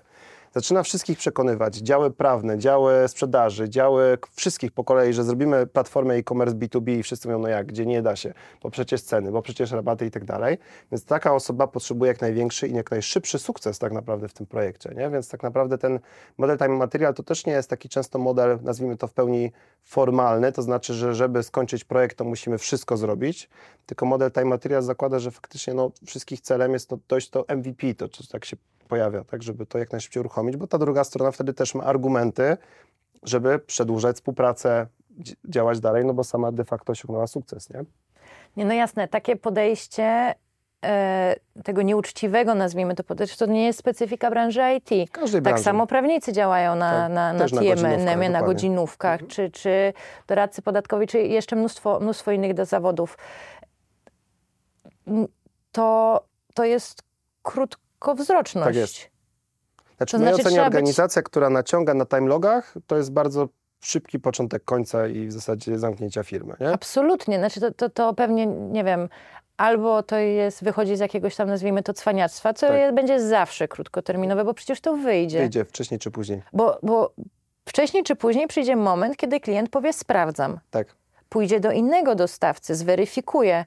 Zaczyna wszystkich przekonywać, działy prawne, działy sprzedaży, działy wszystkich po kolei, że zrobimy platformę e-commerce B2B i wszyscy mówią, no jak, gdzie nie da się, bo przecież ceny, bo przecież rabaty i tak dalej. Więc taka osoba potrzebuje jak największy i jak najszybszy sukces tak naprawdę w tym projekcie, nie? Więc tak naprawdę ten model time material to też nie jest taki często model, nazwijmy to w pełni formalny, to znaczy, że żeby skończyć projekt, to musimy wszystko zrobić, tylko model time material zakłada, że faktycznie no, wszystkich celem jest to dojść do MVP, to czy tak się pojawia, tak, żeby to jak najszybciej uruchomić, bo ta druga strona wtedy też ma argumenty, żeby przedłużać współpracę, dzi- działać dalej, no bo sama de facto osiągnęła sukces, nie? Nie, no jasne, takie podejście e, tego nieuczciwego, nazwijmy to podejście, to nie jest specyfika branży IT. Każdej Tak branży. samo prawnicy działają na, Tak, na, na na TMN, godzinówkach, na godzinówkach, czy, czy doradcy podatkowi, czy jeszcze mnóstwo, mnóstwo innych do zawodów. To, to jest krót, krótkowzroczność. Tak jest. Znaczy, To znaczy, ocenie trzeba być- organizacja, która naciąga na timelogach, to jest bardzo szybki początek końca i w zasadzie zamknięcia firmy, nie? Absolutnie. Znaczy to, to, to pewnie, nie wiem, albo to jest, wychodzi z jakiegoś tam, nazwijmy to, cwaniactwa, co Tak. będzie zawsze krótkoterminowe, bo przecież to wyjdzie. Wyjdzie wcześniej czy później. Bo, bo wcześniej czy później przyjdzie moment, kiedy klient powie sprawdzam. Tak. Pójdzie do innego dostawcy, zweryfikuje.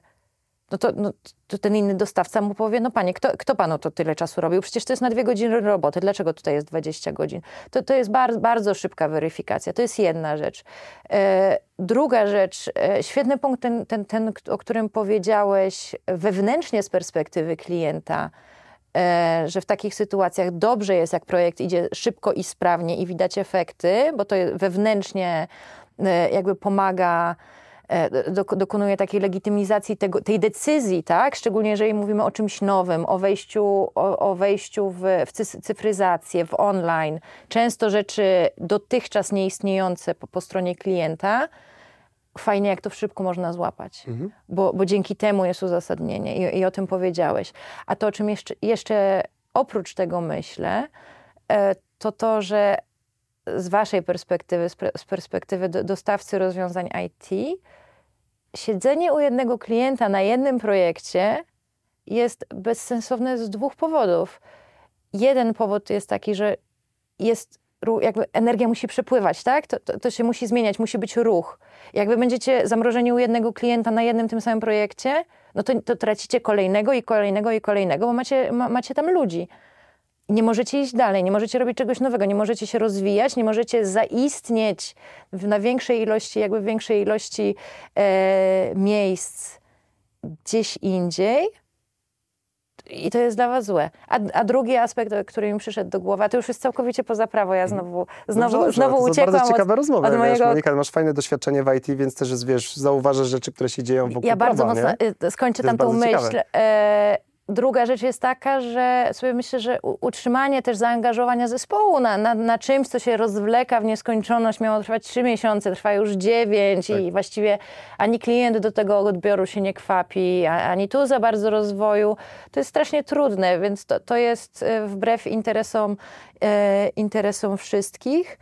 No to, no, to ten inny dostawca mu powie, no panie, kto, kto panu to tyle czasu robił? Przecież to jest na dwie godziny roboty, dlaczego tutaj jest 20 godzin? To, to jest bar, bardzo szybka weryfikacja, to jest jedna rzecz. E, druga rzecz, e, świetny punkt ten, ten, ten, o którym powiedziałeś wewnętrznie z perspektywy klienta, e, że w takich sytuacjach dobrze jest, jak projekt idzie szybko i sprawnie i widać efekty, bo to wewnętrznie e, jakby pomaga, dokonuje takiej legitymizacji tego, tej decyzji, tak? Szczególnie jeżeli mówimy o czymś nowym, o wejściu, o, o wejściu w, w cy- cyfryzację, w online. Często rzeczy dotychczas nieistniejące po, po stronie klienta, fajnie jak to szybko można złapać, bo, bo dzięki temu jest uzasadnienie i, i o tym powiedziałeś. A to, o czym jeszcze, jeszcze oprócz tego myślę, e, to to, że z waszej perspektywy, z, perspektywy do, dostawcy rozwiązań IT, siedzenie u jednego klienta na jednym projekcie jest bezsensowne z dwóch powodów. Jeden powód jest taki, że jest jakby energia musi przepływać, tak? To, to, to się musi zmieniać, musi być ruch. Jak wy będziecie zamrożeni u jednego klienta na jednym tym samym projekcie, no to, to tracicie kolejnego i kolejnego i kolejnego, bo macie, ma, macie tam ludzi. Nie możecie iść dalej, nie możecie robić czegoś nowego, nie możecie się rozwijać, nie możecie zaistnieć w, na większej ilości, jakby w większej ilości e, miejsc gdzieś indziej. I to jest dla was złe. A, a drugi aspekt, który mi przyszedł do głowy, a to już jest całkowicie poza prawo, ja znowu, znowu, Dobrze, znowu to uciekłam bardzo ciekawe od, rozmowy, od wiesz, mojego... Monika, masz fajne doświadczenie w IT, więc też jest, wiesz, zauważasz rzeczy, które się dzieją wokół Ja bardzo prawa, mocno nie? y, skończę To tam tą myśl. E, druga rzecz jest taka, że sobie myślę, że utrzymanie też zaangażowania zespołu na, na, na czymś, co się rozwleka w nieskończoność, miało trwać trzy miesiące, trwa już dziewięć Tak. i właściwie ani klient do tego odbioru się nie kwapi, ani tu za bardzo rozwoju. To jest strasznie trudne, więc to, to jest e, wbrew interesom, e, interesom wszystkich.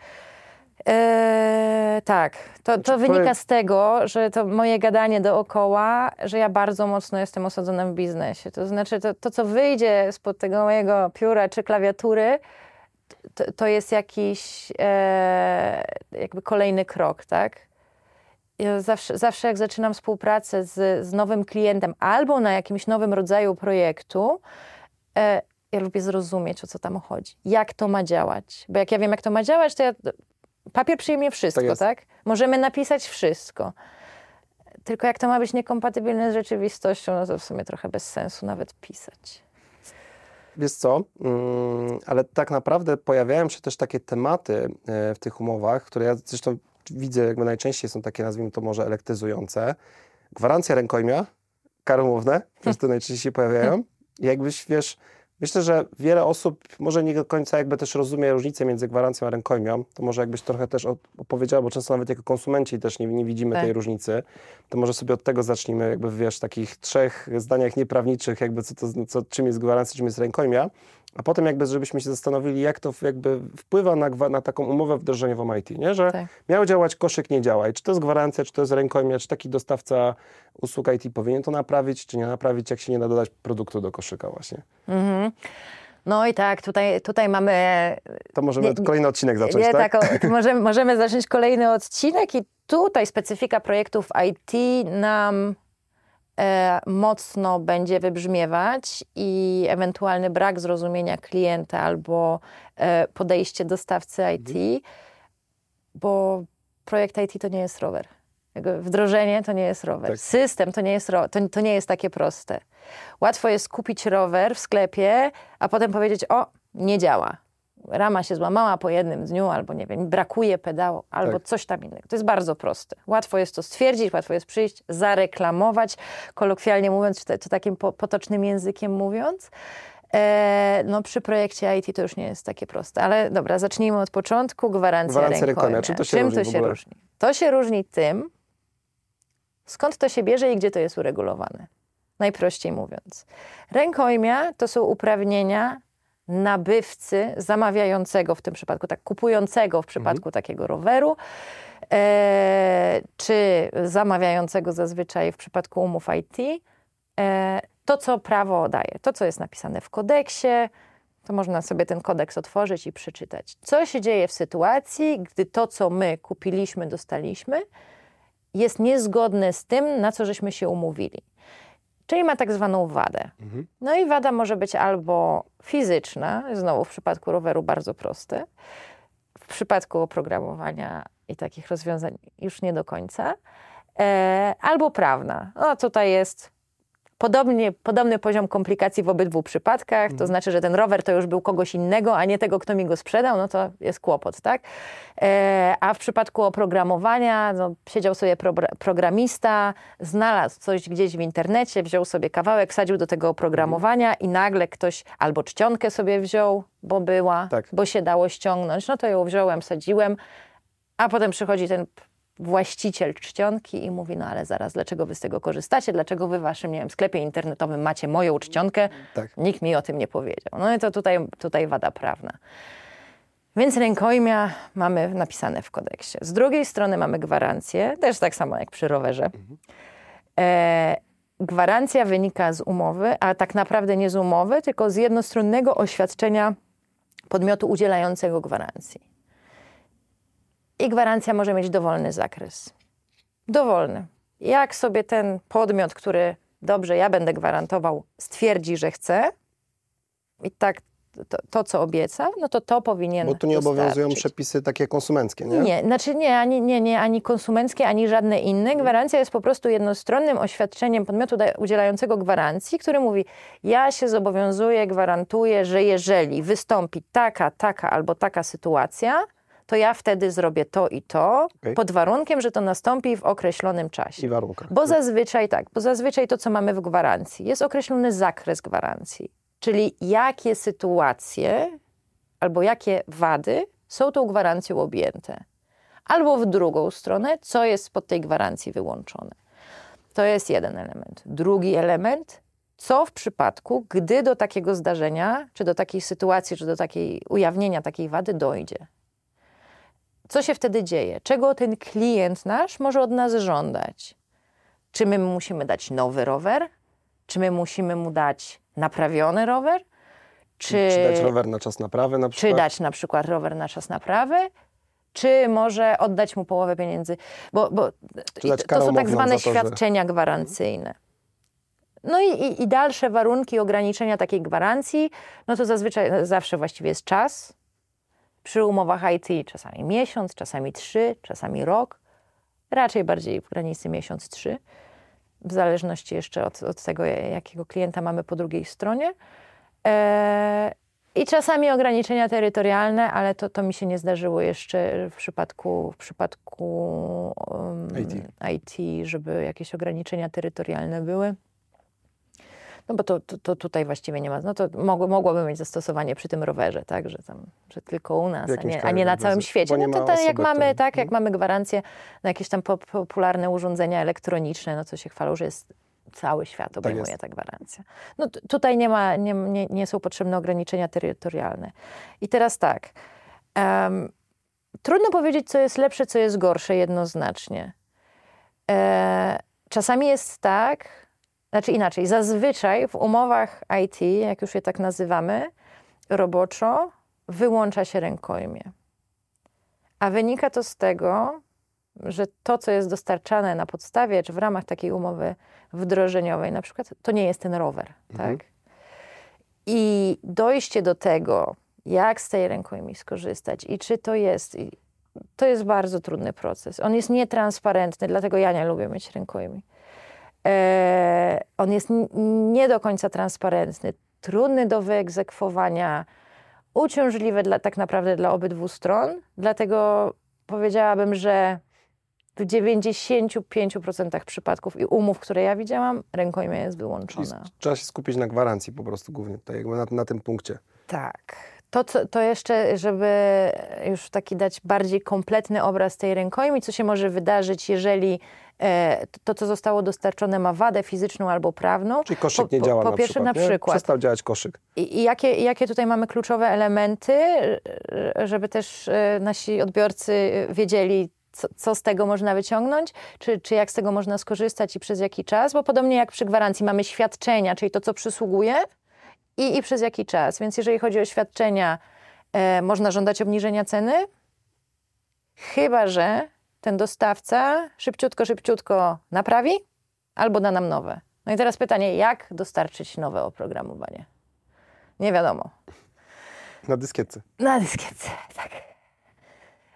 E, tak, to, to Znaczy, wynika z tego, że to moje gadanie dookoła, że ja bardzo mocno jestem osadzona w biznesie. To znaczy, to, to co wyjdzie spod tego mojego pióra czy klawiatury, to, to jest jakiś e, jakby kolejny krok, tak? Ja zawsze, zawsze jak zaczynam współpracę z, z nowym klientem albo na jakimś nowym rodzaju projektu, e, ja lubię zrozumieć, o co tam chodzi. Jak to ma działać. Bo jak ja wiem, jak to ma działać, to ja, papier przyjmie wszystko, Tak tak. Możemy napisać wszystko. Tylko jak to ma być niekompatybilne z rzeczywistością, no to w sumie trochę bez sensu nawet pisać. Wiesz co, mm, ale tak naprawdę pojawiają się też takie tematy e, w tych umowach, które ja zresztą widzę jakby najczęściej są takie, nazwijmy to może elektryzujące. Gwarancja rękojmia, kary umowne, <laughs> też to najczęściej się pojawiają. Jakbyś, wiesz, myślę, że wiele osób może nie do końca jakby też rozumie różnicę między gwarancją a rękojmią. To może jakbyś trochę też op- opowiedziała, bo często nawet jako konsumenci też nie, nie widzimy Tak. tej różnicy. To może sobie od tego zacznijmy, jakby wiesz, w takich trzech zdaniach nieprawniczych, jakby co to, co, czym jest gwarancja, czym jest rękojmia. A potem jakby, żebyśmy się zastanowili, jak to jakby wpływa na, na taką umowę wdrożeniową IT, nie? Że Tak. miał działać koszyk, nie działa. I czy to jest gwarancja, czy to jest rękojmia, czy taki dostawca usług IT powinien to naprawić, czy nie naprawić, jak się nie da dodać produktu do koszyka właśnie. Mhm. No i tak, tutaj, tutaj mamy To możemy Nie- kolejny odcinek zacząć, Nie, tak? tak, o, <laughs> możemy, możemy zacząć kolejny odcinek i tutaj specyfika projektów IT nam e, mocno będzie wybrzmiewać i ewentualny brak zrozumienia klienta albo e, podejście dostawcy IT, bo projekt IT to nie jest rower. Wdrożenie to nie jest rower. Tak. System to nie jest rower. To, to nie jest takie proste. Łatwo jest kupić rower w sklepie, a potem powiedzieć, o, nie działa. Rama się złamała po jednym dniu, albo nie wiem, brakuje pedału, albo Tak. coś tam innego. To jest bardzo proste. Łatwo jest to stwierdzić, łatwo jest przyjść, zareklamować, kolokwialnie mówiąc, czy, takim po, potocznym językiem mówiąc. E, no przy projekcie IT to już nie jest takie proste. Ale dobra, zacznijmy od początku. Gwarancja, Gwarancja rękojmia. Czym to się Czym różni to się różni? To się różni tym, skąd to się bierze i gdzie to jest uregulowane. najprościej mówiąc. Rękojmia to są uprawnienia nabywcy, zamawiającego w tym przypadku, tak kupującego w przypadku mhm. takiego roweru, e, czy zamawiającego zazwyczaj w przypadku umów IT, e, to co prawo daje, to co jest napisane w kodeksie, to można sobie ten kodeks otworzyć i przeczytać. Co się dzieje w sytuacji, gdy to, co my kupiliśmy, dostaliśmy, jest niezgodne z tym, na co żeśmy się umówili. Czyli ma tak zwaną wadę. Mhm. No i wada może być albo fizyczna, znowu w przypadku roweru bardzo proste, w przypadku oprogramowania i takich rozwiązań już nie do końca, e, albo prawna. No tutaj jest Podobnie, podobny poziom komplikacji w obydwu przypadkach, to mhm. znaczy, że ten rower to już był kogoś innego, a nie tego, kto mi go sprzedał, no to jest kłopot, tak? E, a w przypadku oprogramowania, no, siedział sobie pro, programista, znalazł coś gdzieś w internecie, wziął sobie kawałek, sadził do tego oprogramowania i nagle ktoś albo czcionkę sobie wziął, bo była, tak. bo się dało ściągnąć, no to ją wziąłem, sadziłem, a potem przychodzi ten właściciel czcionki i mówi, no ale zaraz, dlaczego wy z tego korzystacie, dlaczego wy w waszym, nie wiem, sklepie internetowym macie moją czcionkę, tak. nikt mi o tym nie powiedział. No i to tutaj, tutaj wada prawna. Więc rękojmia mamy napisane w kodeksie. Z drugiej strony mamy gwarancję, też tak samo jak przy rowerze. Mhm. E, gwarancja wynika z umowy, a tak naprawdę nie z umowy, tylko z jednostronnego oświadczenia podmiotu udzielającego gwarancji. I gwarancja może mieć dowolny zakres. Dowolny. Jak sobie ten podmiot, który dobrze, ja będę gwarantował, stwierdzi, że chce i tak to, to, co obiecał, no to to powinien Bo tu nie dostarczyć. obowiązują przepisy takie konsumenckie, nie? Nie, znaczy nie ani, nie, nie, ani konsumenckie, ani żadne inne. Gwarancja jest po prostu jednostronnym oświadczeniem podmiotu udzielającego gwarancji, który mówi, ja się zobowiązuję, gwarantuję, że jeżeli wystąpi taka, taka albo taka sytuacja, to ja wtedy zrobię to i to, okay. pod warunkiem, że to nastąpi w określonym czasie. I warunkach. Bo zazwyczaj tak, bo zazwyczaj to, co mamy w gwarancji, jest określony zakres gwarancji. Czyli jakie sytuacje albo jakie wady są tą gwarancją objęte. Albo w drugą stronę, co jest spod tej gwarancji wyłączone. To jest jeden element. Drugi element, co w przypadku, gdy do takiego zdarzenia, czy do takiej sytuacji, czy do takiej ujawnienia takiej wady dojdzie. Co się wtedy dzieje? Czego ten klient nasz może od nas żądać? Czy my musimy dać nowy rower? Czy my musimy mu dać naprawiony rower? Czy, czy dać rower na czas naprawy na przykład? Czy dać na przykład rower na czas naprawy? Czy może oddać mu połowę pieniędzy? Bo, bo to są tak zwane to, świadczenia że... gwarancyjne. No i, i, i, dalsze warunki ograniczenia takiej gwarancji, no to zazwyczaj zawsze właściwie jest czas, przy umowach IT czasami miesiąc, czasami trzy, czasami rok, raczej bardziej w granicy miesiąc-trzy, w zależności jeszcze od, od, tego, jakiego klienta mamy po drugiej stronie. E, I czasami ograniczenia terytorialne, ale to, to mi się nie zdarzyło jeszcze w przypadku, w przypadku um, IT. IT, żeby jakieś ograniczenia terytorialne były. No bo to, to, to, tutaj właściwie nie ma, no to mogło, mogłoby mieć zastosowanie przy tym rowerze, tak, że, tam, że tylko u nas, a nie, a nie na całym świecie. No to, to jak mamy, tak, jak mamy gwarancję na jakieś tam popularne urządzenia elektroniczne, no co się chwalą, że jest cały świat tak obejmuje tak ta gwarancja. No tutaj nie ma, nie, nie, nie są potrzebne ograniczenia terytorialne. I teraz tak, um, trudno powiedzieć, co jest lepsze, co jest gorsze jednoznacznie. E, czasami jest tak, znaczy inaczej, zazwyczaj w umowach IT, jak już je tak nazywamy, roboczo, wyłącza się rękojmie. A wynika to z tego, że to, co jest dostarczane na podstawie, czy w ramach takiej umowy wdrożeniowej, na przykład, to nie jest ten rower, mhm. tak? I dojście do tego, jak z tej rękojmi skorzystać i czy to jest, to jest bardzo trudny proces. On jest nietransparentny, dlatego ja nie lubię mieć rękojmi. E, on jest nie do końca transparentny, trudny do wyegzekwowania, uciążliwy dla, tak naprawdę dla obydwu stron. Dlatego powiedziałabym, że w 95% przypadków i umów, które ja widziałam, rękojmia jest wyłączona. Czyli trzeba się skupić na gwarancji po prostu głównie tutaj, jakby na, na tym punkcie. Tak, to, co, to jeszcze, żeby już taki dać bardziej kompletny obraz tej rękojmi, co się może wydarzyć, jeżeli e, to, co zostało dostarczone, ma wadę fizyczną albo prawną. Czyli koszyk po, nie działa po, po na pierwsze przykład, na przykład. Przestał działać koszyk. I, I jakie, jakie tutaj mamy kluczowe elementy, żeby też e, nasi odbiorcy wiedzieli, co, co, z tego można wyciągnąć, czy, czy jak z tego można skorzystać i przez jaki czas, bo podobnie jak przy gwarancji mamy świadczenia, czyli to, co przysługuje i, i przez jaki czas. Więc jeżeli chodzi o świadczenia, e, można żądać obniżenia ceny, chyba że ten dostawca szybciutko, szybciutko naprawi albo da nam nowe. No i teraz pytanie, jak dostarczyć nowe oprogramowanie? Nie wiadomo. Na dyskietce. Na dyskietce, tak.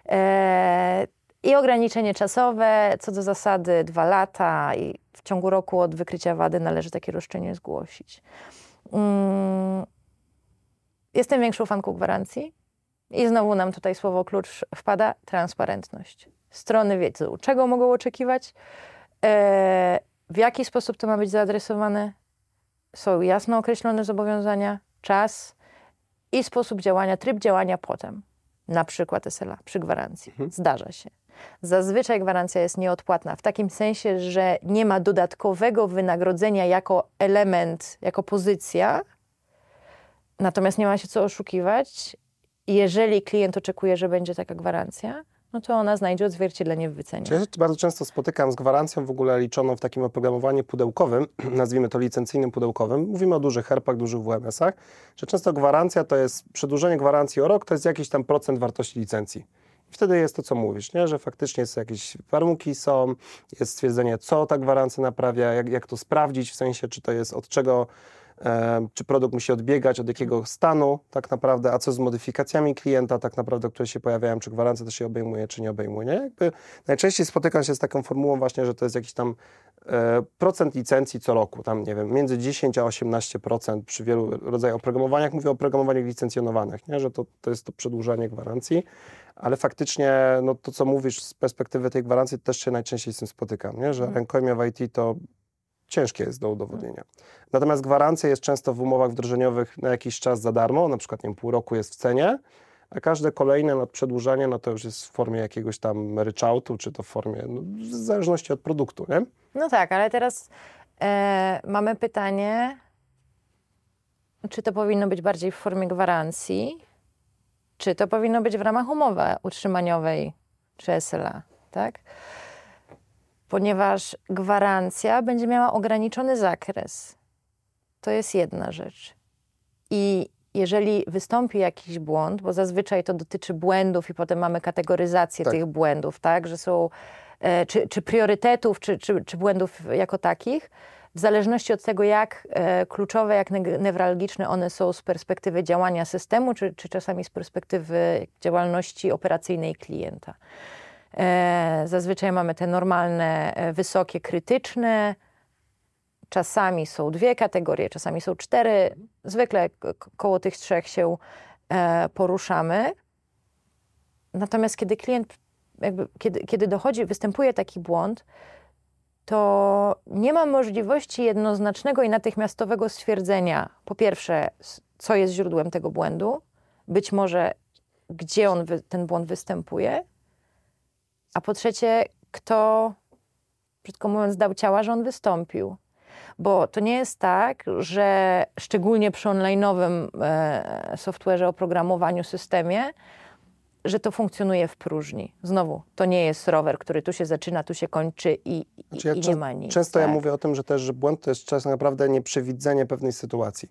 E, I ograniczenie czasowe, co do zasady dwa lata i w ciągu roku od wykrycia wady należy takie roszczenie zgłosić. Mm, jestem większą fanką gwarancji i znowu nam tutaj słowo klucz wpada, transparentność. Strony wiedzą, czego mogą oczekiwać, e, w jaki sposób to ma być zaadresowane, są jasno określone zobowiązania, czas i sposób działania, tryb działania potem. Na przykład SLA przy gwarancji. Mhm. Zdarza się. Zazwyczaj gwarancja jest nieodpłatna w takim sensie, że nie ma dodatkowego wynagrodzenia jako element, jako pozycja, natomiast nie ma się co oszukiwać. Jeżeli klient oczekuje, że będzie taka gwarancja, no to ona znajdzie odzwierciedlenie w wycenie. Ja się bardzo często spotykam z gwarancją w ogóle liczoną w takim oprogramowaniu pudełkowym, <clears throat> nazwijmy to licencyjnym pudełkowym. Mówimy o dużych herpach, dużych WMS-ach, że często gwarancja to jest, przedłużenie gwarancji o rok to jest jakiś tam procent wartości licencji. Wtedy jest to, co mówisz, nie? że faktycznie są jakieś warunki, są, jest stwierdzenie, co ta gwarancja naprawia, jak, jak to sprawdzić, w sensie, czy to jest od czego czy produkt musi odbiegać od jakiego stanu tak naprawdę, a co z modyfikacjami klienta tak naprawdę, które się pojawiają, czy gwarancja to się obejmuje, czy nie obejmuje. Nie? Jakby najczęściej spotykam się z taką formułą właśnie, że to jest jakiś tam e, procent licencji co roku, tam nie wiem, między 10 a 18% przy wielu rodzajach oprogramowaniach, mówię o oprogramowaniach licencjonowanych, nie? że to, to jest to przedłużanie gwarancji, ale faktycznie no, to, co mówisz z perspektywy tej gwarancji, też się najczęściej z tym spotykam, nie? że rękojmia w IT to ciężkie jest do udowodnienia. Natomiast gwarancja jest często w umowach wdrożeniowych na jakiś czas za darmo, na przykład nie wiem, pół roku jest w cenie, a każde kolejne przedłużanie no, to już jest w formie jakiegoś tam ryczałtu, czy to w formie, no, w zależności od produktu, nie? No tak, ale teraz e, mamy pytanie, czy to powinno być bardziej w formie gwarancji, czy to powinno być w ramach umowy utrzymaniowej, czy SLA, tak? Ponieważ gwarancja będzie miała ograniczony zakres. To jest jedna rzecz. I jeżeli wystąpi jakiś błąd, bo zazwyczaj to dotyczy błędów i potem mamy kategoryzację Tak. tych błędów, tak, że są e, czy, czy priorytetów, czy, czy, czy błędów jako takich, w zależności od tego, jak e, kluczowe, jak newralgiczne one są z perspektywy działania systemu, czy, czy czasami z perspektywy działalności operacyjnej klienta. E, zazwyczaj mamy te normalne, e, wysokie, krytyczne. Czasami są dwie kategorie, czasami są cztery. Zwykle koło tych trzech się e, poruszamy. Natomiast kiedy klient, jakby, kiedy, kiedy dochodzi, występuje taki błąd, to nie ma możliwości jednoznacznego i natychmiastowego stwierdzenia, po pierwsze, co jest źródłem tego błędu, być może gdzie on, ten błąd występuje, a po trzecie, kto, brzydko mówiąc, dał ciała, że on wystąpił. Bo to nie jest tak, że szczególnie przy online'owym e, software'ze, oprogramowaniu, systemie, że to funkcjonuje w próżni. Znowu, to nie jest rower, który tu się zaczyna, tu się kończy i, i, Znaczy ja i nie ma nic. Często ja tak? mówię o tym, że też, że błąd to jest czas naprawdę nieprzewidzenie pewnej sytuacji.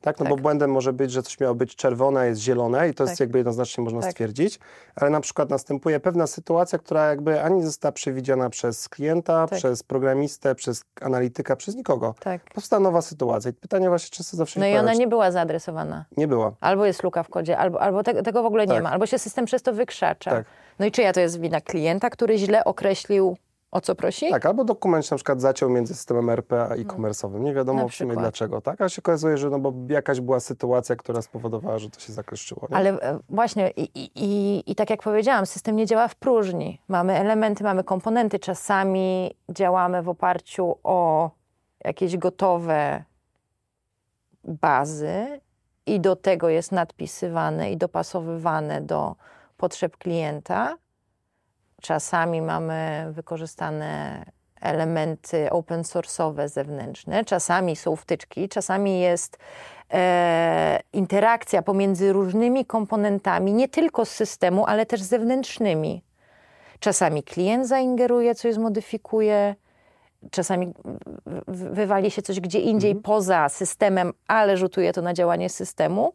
Tak, no bo Tak. błędem może być, że coś miało być czerwone, a jest zielone i to jest Tak. jakby jednoznacznie można Tak. stwierdzić, ale na przykład następuje pewna sytuacja, która jakby ani nie została przewidziana przez klienta, Tak. przez programistę, przez analityka, przez nikogo. Tak. Powstała nowa sytuacja i pytanie właśnie często zawsze No i ona nie była zaadresowana. nie była. Albo jest luka w kodzie, albo, albo tego, tego w ogóle nie Tak. ma, albo się system przez to wykrzacza. Tak. No i czyja to jest wina klienta, który źle określił, o co prosi? Tak, albo dokument się na przykład zaciął między systemem RP a e-commerce'owym. Nie wiadomo Na w sumie dlaczego, tak? A się okazuje, że no bo jakaś była sytuacja, która spowodowała, że to się zakleszczyło. Nie? Ale e, właśnie i, i, i, i tak jak powiedziałam, system nie działa w próżni. Mamy elementy, mamy komponenty. Czasami działamy w oparciu o jakieś gotowe bazy i do tego jest nadpisywane i dopasowywane do potrzeb klienta. Czasami mamy wykorzystane elementy open source'owe zewnętrzne, czasami są wtyczki, czasami jest e, interakcja pomiędzy różnymi komponentami, nie tylko z systemu, ale też zewnętrznymi. Czasami klient zaingeruje, coś zmodyfikuje, czasami wywali się coś gdzie indziej mhm. poza systemem, ale rzutuje to na działanie systemu.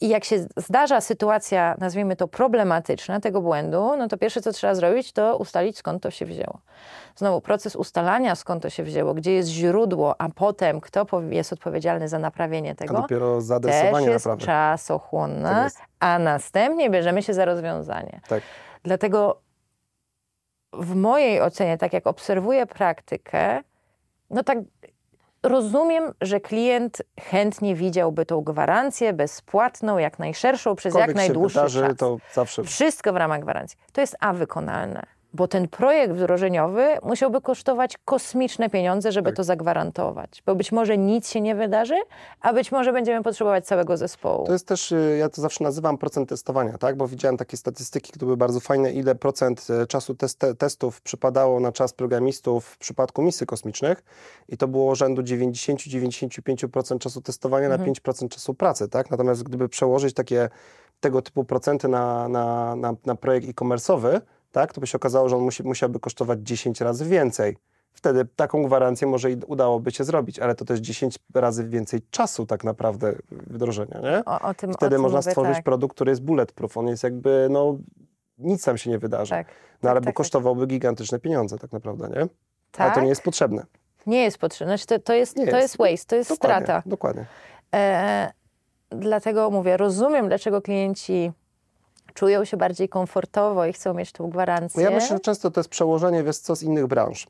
I jak się zdarza sytuacja, nazwijmy to problematyczna, tego błędu, no to pierwsze, co trzeba zrobić, to ustalić, skąd to się wzięło. Znowu, proces ustalania, skąd to się wzięło, gdzie jest źródło, a potem kto jest odpowiedzialny za naprawienie tego, a dopiero zaadresowanie też jest naprawy. czasochłonne, tak a następnie bierzemy się za rozwiązanie. Tak. Dlatego w mojej ocenie, tak jak obserwuję praktykę, no tak rozumiem, że klient chętnie widziałby tą gwarancję bezpłatną, jak najszerszą, przez jak najdłuższy wydarzy, czas. To zawsze... Wszystko w ramach gwarancji. To jest A wykonalne bo ten projekt wdrożeniowy musiałby kosztować kosmiczne pieniądze, żeby tak. to zagwarantować. Bo być może nic się nie wydarzy, a być może będziemy potrzebować całego zespołu. To jest też, y, ja to zawsze nazywam procent testowania, tak? Bo widziałem takie statystyki, które były bardzo fajne, ile procent y, czasu test testów przypadało na czas programistów w przypadku misji kosmicznych i to było rzędu 90-95% czasu testowania mhm. na 5% czasu pracy, tak? Natomiast gdyby przełożyć takie tego typu procenty na, na, na, na projekt e-commerce'owy, tak, to by się okazało, że on musi, musiałby kosztować 10 razy więcej. Wtedy taką gwarancję może i udałoby się zrobić, ale to też 10 razy więcej czasu tak naprawdę wdrożenia, nie? O, o tym, Wtedy o można mówię, stworzyć tak. produkt, który jest bulletproof. On jest jakby, no, nic tam się nie wydarzy. Tak, no ale tak, by tak, kosztowałby gigantyczne pieniądze tak naprawdę, nie? Tak? Ale to nie jest potrzebne. Nie jest potrzebne. Znaczy to, to, jest, Nie to jest. jest waste, to jest Dokładnie, strata. Dokładnie. E, dlatego mówię, rozumiem, dlaczego klienci czują się bardziej komfortowo i chcą mieć tą gwarancję. No ja myślę, że często to jest przełożenie, wiesz co, z innych branż.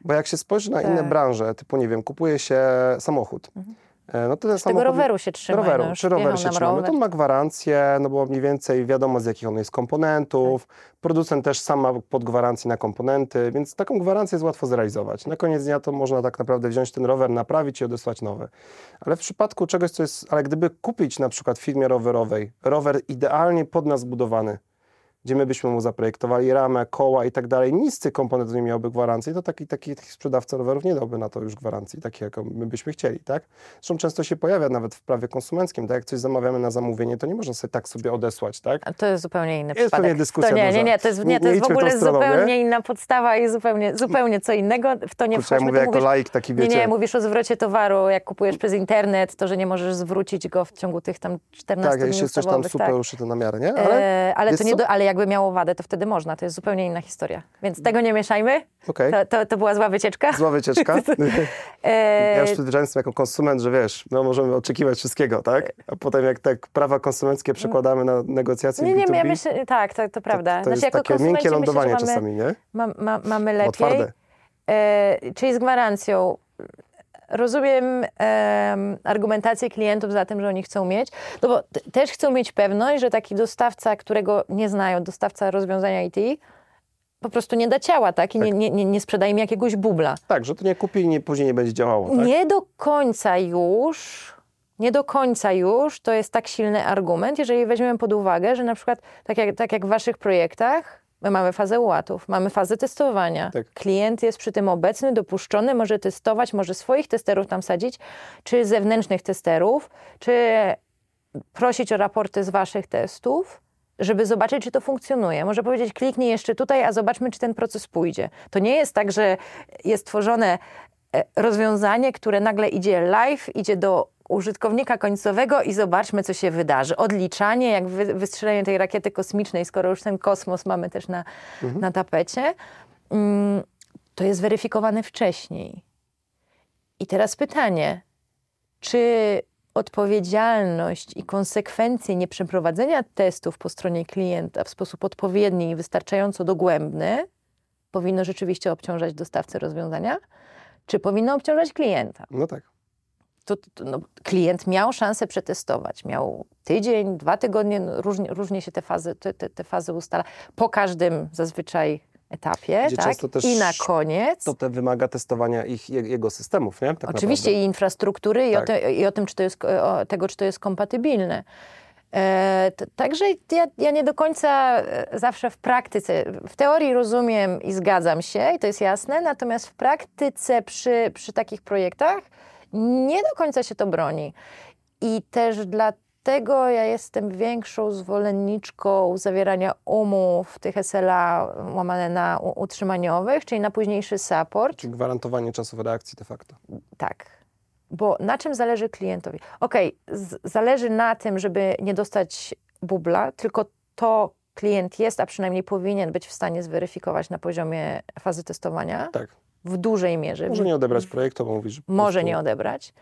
Bo jak się spojrzy na Tak. inne branże, typu, nie wiem, kupuje się samochód, Mhm. E, no to ten samochód... tego roweru się trzyma. roweru, no, czy rower wjechał się nam trzyma, no rower. to ma gwarancję, no bo mniej więcej wiadomo z jakich on jest komponentów, Tak. producent też sam ma pod gwarancję na komponenty, więc taką gwarancję jest łatwo zrealizować. Na koniec dnia to można tak naprawdę wziąć ten rower, naprawić i odesłać nowy. Ale w przypadku czegoś, co jest, ale gdyby kupić na przykład w firmie rowerowej rower idealnie pod nas zbudowany, gdzie my byśmy mu zaprojektowali ramę, koła i tak dalej, nic z tych komponentów nie miałby gwarancji, to taki, taki, taki sprzedawca rowerów nie dałby na to już gwarancji, takiej jaką my byśmy chcieli, tak? Zresztą często się pojawia nawet w prawie konsumenckim, tak jak coś zamawiamy na zamówienie, to nie można sobie tak sobie odesłać, tak? A To jest zupełnie inny Jest przypadek. pewnie dyskusja to nie, nie, duża. nie, to jest, nie, Nie- to nie jest w ogóle zupełnie nie? inna podstawa i zupełnie, zupełnie co innego. W to nie Kurczę, ja wchodźmy. mówię Ty jako mówisz, laik taki, nie, wiecie... nie, mówisz o zwrocie towaru, jak kupujesz przez internet, to, że nie możesz zwrócić go w ciągu tych tam 14 tak, dni jeśli jest coś tam ustawowych, super tak. uszyte na miarę, nie? Ale, Ale, ale, to nie do, ale jakby miało wadę, to wtedy można. To jest zupełnie inna historia. Więc tego nie mieszajmy. Okej, To, to, to była zła wycieczka. zła wycieczka. <laughs> E, Ja już przyzwyczaiłem jestem jako konsument, że wiesz, no możemy oczekiwać wszystkiego, tak? A potem jak tak prawa konsumenckie przekładamy na negocjacje nie, nie, B2B, ja myślę, tak, to, to prawda. to, to Znaczy, jest takie miękkie myślę, lądowanie że mamy, czasami, nie? Ma, ma, mamy lepiej. twarde. E, czyli z gwarancją. Rozumiem em, argumentację klientów za tym, że oni chcą mieć, no bo t- też chcą mieć pewność, że taki dostawca, którego nie znają, dostawca rozwiązania IT, po prostu nie da ciała, tak? I Tak. Nie, nie, nie, sprzedaje im jakiegoś bubla. Tak, że to nie kupi i nie, później nie będzie działało, tak? Nie do końca już, nie do końca już to jest tak silny argument, jeżeli weźmiemy pod uwagę, że na przykład tak jak, tak jak w waszych projektach, my mamy fazę ułatów, mamy fazę testowania. Tak. Klient jest przy tym obecny, dopuszczony, może testować, może swoich testerów tam sadzić, czy zewnętrznych testerów, czy prosić o raporty z waszych testów, żeby zobaczyć, czy to funkcjonuje. Może powiedzieć, kliknij jeszcze tutaj, a zobaczmy, czy ten proces pójdzie. To nie jest tak, że jest tworzone e, rozwiązanie, które nagle idzie live, idzie do użytkownika końcowego i zobaczmy, co się wydarzy. Odliczanie, jak wy, wystrzelenie tej rakiety kosmicznej, skoro już ten kosmos mamy też na, na tapecie, mm, to jest weryfikowane wcześniej. I teraz pytanie, czy odpowiedzialność i konsekwencje nieprzeprowadzenia testów po stronie klienta w sposób odpowiedni i wystarczająco dogłębny powinno rzeczywiście obciążać dostawcę rozwiązania, czy powinno obciążać klienta? No tak. To, to, no, klient miał szansę przetestować, miał tydzień, dwa tygodnie, no, różnie, różnie się te fazy, te, te, te fazy ustala. Po każdym zazwyczaj etapie, tak? I na koniec. To te wymaga testowania ich, je- jego systemów, nie? Tak Oczywiście naprawdę. i infrastruktury, i, o Tak. te, i o tym, czy to jest, tego, czy to jest kompatybilne. E, t- także ja, ja nie do końca e, zawsze w praktyce, w teorii rozumiem i zgadzam się, i to jest jasne, natomiast w praktyce przy, przy takich projektach nie do końca się to broni. I też dlatego ja jestem większą zwolenniczką zawierania umów tych SLA łamane na utrzymaniowych, czyli na późniejszy support. Czyli gwarantowanie czasów reakcji de facto. Tak. Bo na czym zależy klientowi? Okej, z- zależy na tym, żeby nie dostać bubla, tylko to klient jest, a przynajmniej powinien być w stanie zweryfikować na poziomie fazy testowania Tak. W dużej mierze. Może nie odebrać projektu, bo mówisz, Może prostu- nie odebrać.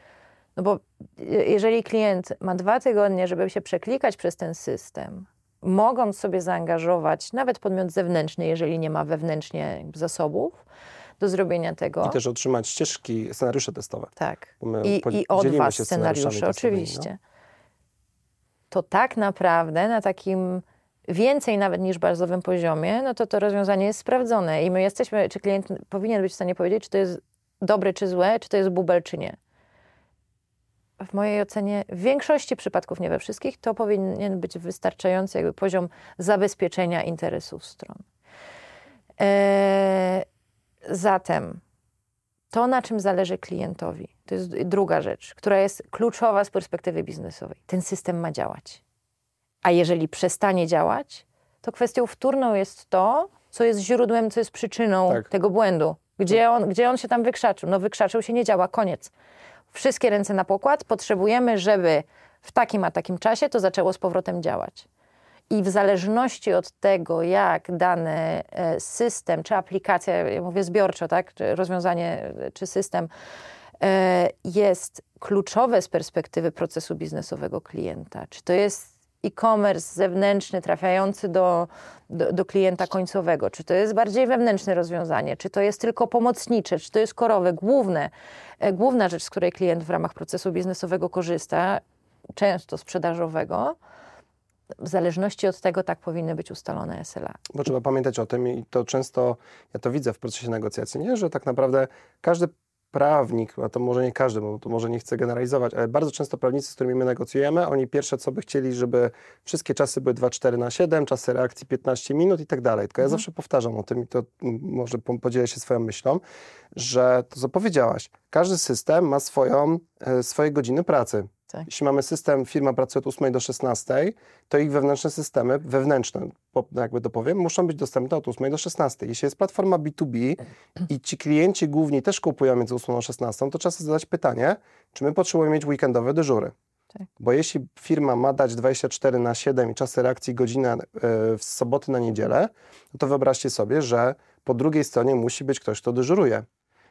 No bo je- jeżeli klient ma dwa tygodnie, żeby się przeklikać przez ten system, mogąc sobie zaangażować nawet podmiot zewnętrzny, jeżeli nie ma wewnętrznie zasobów do zrobienia tego. I też otrzymać ścieżki, scenariusze testowe. Tak. I, I od Was scenariusze, testowymi, oczywiście. To tak naprawdę na takim więcej nawet niż bazowym poziomie, no to to rozwiązanie jest sprawdzone i my jesteśmy, czy klient powinien być w stanie powiedzieć, czy to jest dobre, czy złe, czy to jest bubel, czy nie. W mojej ocenie w większości przypadków, nie we wszystkich, to powinien być wystarczający jakby poziom zabezpieczenia interesów stron. Eee, zatem to, na czym zależy klientowi, to jest druga rzecz, która jest kluczowa z perspektywy biznesowej. Ten system ma działać. A jeżeli przestanie działać, to kwestią wtórną jest to, co jest źródłem, co jest przyczyną Tak. tego błędu. Gdzie on, gdzie on się tam wykrzaczył? No wykrzaczył się, nie działa, koniec. Wszystkie ręce na pokład. Potrzebujemy, żeby w takim a takim czasie to zaczęło z powrotem działać. I w zależności od tego, jak dany e, system czy aplikacja, ja mówię zbiorczo, tak, czy rozwiązanie e, czy system e, jest kluczowe z perspektywy procesu biznesowego klienta, czy to jest e-commerce zewnętrzny trafiający do, do, do klienta końcowego, czy to jest bardziej wewnętrzne rozwiązanie, czy to jest tylko pomocnicze, czy to jest korowe, główne, e, główna rzecz, z której klient w ramach procesu biznesowego korzysta, często sprzedażowego, w zależności od tego tak powinny być ustalone SLA. Bo trzeba pamiętać o tym i to często, ja to widzę w procesie negocjacji, nie? że tak naprawdę każdy prawnik, a to może nie każdy, bo to może nie chcę generalizować, ale bardzo często prawnicy, z którymi my negocjujemy, oni pierwsze co by chcieli, żeby wszystkie czasy były 2-4 na 7, czasy reakcji 15 minut i tak dalej. Tylko ja zawsze powtarzam o tym i to może po- podzielę się swoją myślą, że to co powiedziałaś, każdy system ma swoją, e, swoje godziny pracy. Tak. Jeśli mamy system, firma pracuje od 8 do 16, to ich wewnętrzne systemy, wewnętrzne, jakby to powiem, muszą być dostępne od 8 do 16. Jeśli jest platforma B2B i ci klienci główni też kupują między 8 a 16, to trzeba sobie zadać pytanie, czy my potrzebujemy mieć weekendowe dyżury. Tak. Bo jeśli firma ma dać 24 na 7 i czasy reakcji godzina e, w soboty na niedzielę, to wyobraźcie sobie, że po drugiej stronie musi być ktoś, kto dyżuruje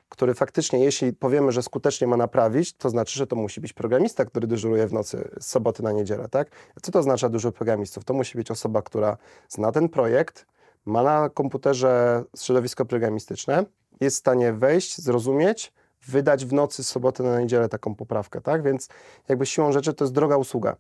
który faktycznie, jeśli powiemy, że skutecznie ma naprawić, to znaczy, że to musi być programista, który dyżuruje w nocy z soboty na niedzielę, tak? Co to oznacza dyżur programistów? To musi być osoba, która zna ten projekt, ma na komputerze środowisko programistyczne, jest w stanie wejść, zrozumieć, wydać w nocy z soboty na niedzielę taką poprawkę, tak? Więc jakby siłą rzeczy to jest droga usługa.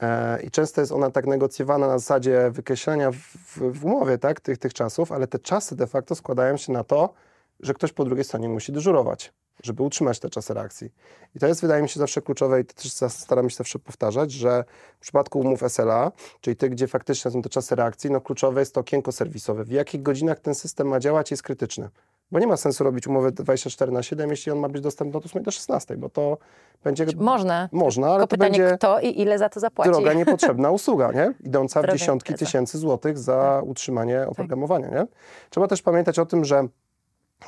E, I często jest ona tak negocjowana na zasadzie wykreślenia w, w, w umowie tak, tych, tych czasów, ale te czasy de facto składają się na to, że ktoś po drugiej stronie musi dyżurować, żeby utrzymać te czasy reakcji. I to jest, wydaje mi się, zawsze kluczowe i to też staram się zawsze powtarzać, że w przypadku umów SLA, czyli tych, gdzie faktycznie są te czasy reakcji, no kluczowe jest to okienko serwisowe. W jakich godzinach ten system ma działać jest krytyczne. Bo nie ma sensu robić umowy 24 na 7, jeśli on ma być dostępny od 8 do 16, bo to będzie... Można. Można, ale Tylko to pytanie, będzie kto i ile za to zapłaci. droga, niepotrzebna usługa, nie? Idąca w dziesiątki impreza. tysięcy złotych za utrzymanie oprogramowania, nie? Trzeba też pamiętać o tym, że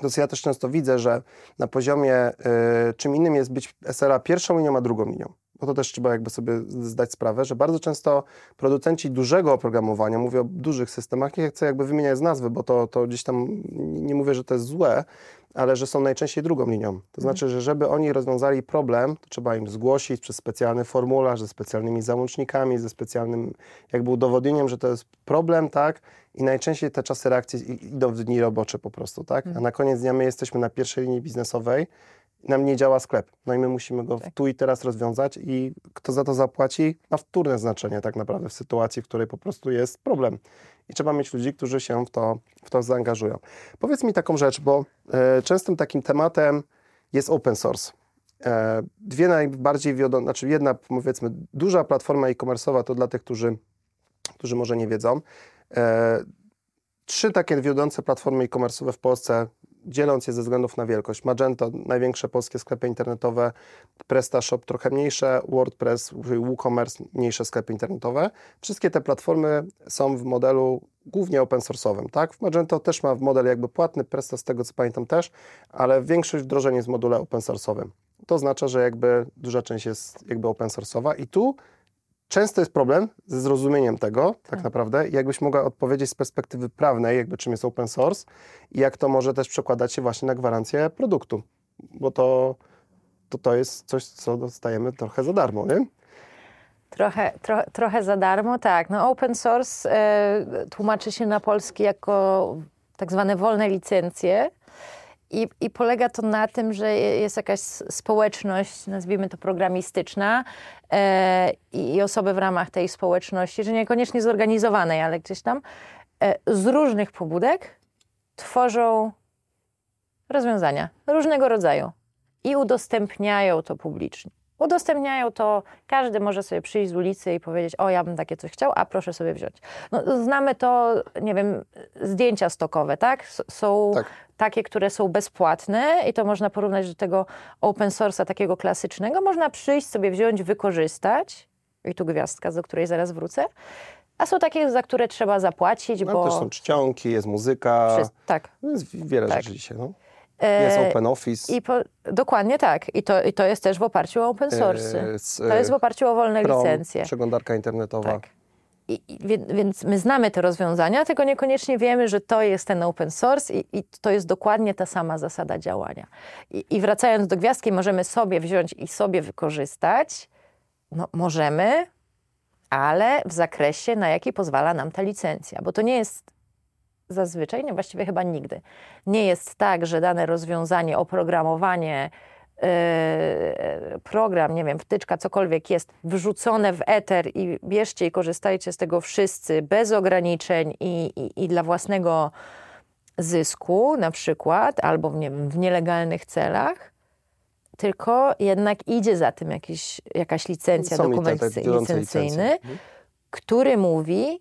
to, co ja też często widzę, że na poziomie y, czym innym jest być SLA pierwszą linią, a drugą linią. Bo to też trzeba jakby sobie zdać sprawę, że bardzo często producenci dużego oprogramowania, mówię o dużych systemach, nie chcę jakby wymieniać z nazwy, bo to, to gdzieś tam nie mówię, że to jest złe, ale że są najczęściej drugą linią. To znaczy, że żeby oni rozwiązali problem, to trzeba im zgłosić przez specjalny formularz, ze specjalnymi załącznikami, ze specjalnym jakby udowodnieniem, że to jest problem, tak? I najczęściej te czasy reakcji idą w dni robocze po prostu, tak? A na koniec dnia my jesteśmy na pierwszej linii biznesowej nam nie działa sklep. No i my musimy go tak. tu i teraz rozwiązać i kto za to zapłaci, ma wtórne znaczenie tak naprawdę w sytuacji, w której po prostu jest problem. I trzeba mieć ludzi, którzy się w to, w to zaangażują. Powiedz mi taką rzecz, bo e, częstym takim tematem jest open source. E, dwie najbardziej wiodące, znaczy jedna powiedzmy duża platforma e-commerce'owa to dla tych, którzy, którzy może nie wiedzą. E, trzy takie wiodące platformy e-commerce'owe w Polsce dzieląc je ze względów na wielkość. Magento, największe polskie sklepy internetowe, PrestaShop trochę mniejsze, WordPress, WooCommerce, mniejsze sklepy internetowe. Wszystkie te platformy są w modelu głównie open source'owym, tak? Magento też ma model jakby płatny, Presta z tego co pamiętam też, ale większość wdrożeń jest w module open source'owym. To oznacza, że jakby duża część jest jakby open source'owa i tu często jest problem ze zrozumieniem tego, tak, tak naprawdę. jakbyś mogła odpowiedzieć z perspektywy prawnej, jakby czym jest open source i jak to może też przekładać się właśnie na gwarancję produktu, bo to, to, to jest coś, co dostajemy trochę za darmo, nie? Trochę, tro, trochę za darmo, tak. No open source e, tłumaczy się na polski jako tak zwane wolne licencje. I, I, polega to na tym, że jest jakaś społeczność, nazwijmy to programistyczna, e, i osoby w ramach tej społeczności, że niekoniecznie zorganizowanej, ale gdzieś tam, e, z różnych pobudek tworzą rozwiązania różnego rodzaju i udostępniają to publicznie. Udostępniają to, każdy może sobie przyjść z ulicy i powiedzieć, o ja bym takie coś chciał, a proszę sobie wziąć. No, znamy to, nie wiem, zdjęcia stokowe, tak? są tak. takie, które są bezpłatne i to można porównać do tego open source'a takiego klasycznego. Można przyjść sobie wziąć, wykorzystać i tu gwiazdka, do której zaraz wrócę. A są takie, za które trzeba zapłacić, no, bo... też są czcionki, jest muzyka. tak. Jest wiele tak. rzeczy dzisiaj. No. Jest e, Open Office. I po, dokładnie tak. I to, I to jest też w oparciu o open source. E, to jest w oparciu o wolne Chrome, licencje. Przeglądarka internetowa. Tak. I, i, więc my znamy te rozwiązania, tylko niekoniecznie wiemy, że to jest ten open source i, i to jest dokładnie ta sama zasada działania. I, wracając do gwiazdki, możemy sobie wziąć i sobie wykorzystać. No, możemy, ale w zakresie, na jaki pozwala nam ta licencja, bo to nie jest zazwyczaj, nie właściwie chyba nigdy. Nie jest tak, że dane rozwiązanie, oprogramowanie, yy, program, nie wiem, wtyczka, cokolwiek jest wrzucone w eter i bierzcie i korzystajcie z tego wszyscy bez ograniczeń i, i, i dla własnego zysku na przykład, albo nie wiem, w nielegalnych celach, tylko jednak idzie za tym jakiś, jakaś licencja, dokument licencyjny, mhm. który mówi,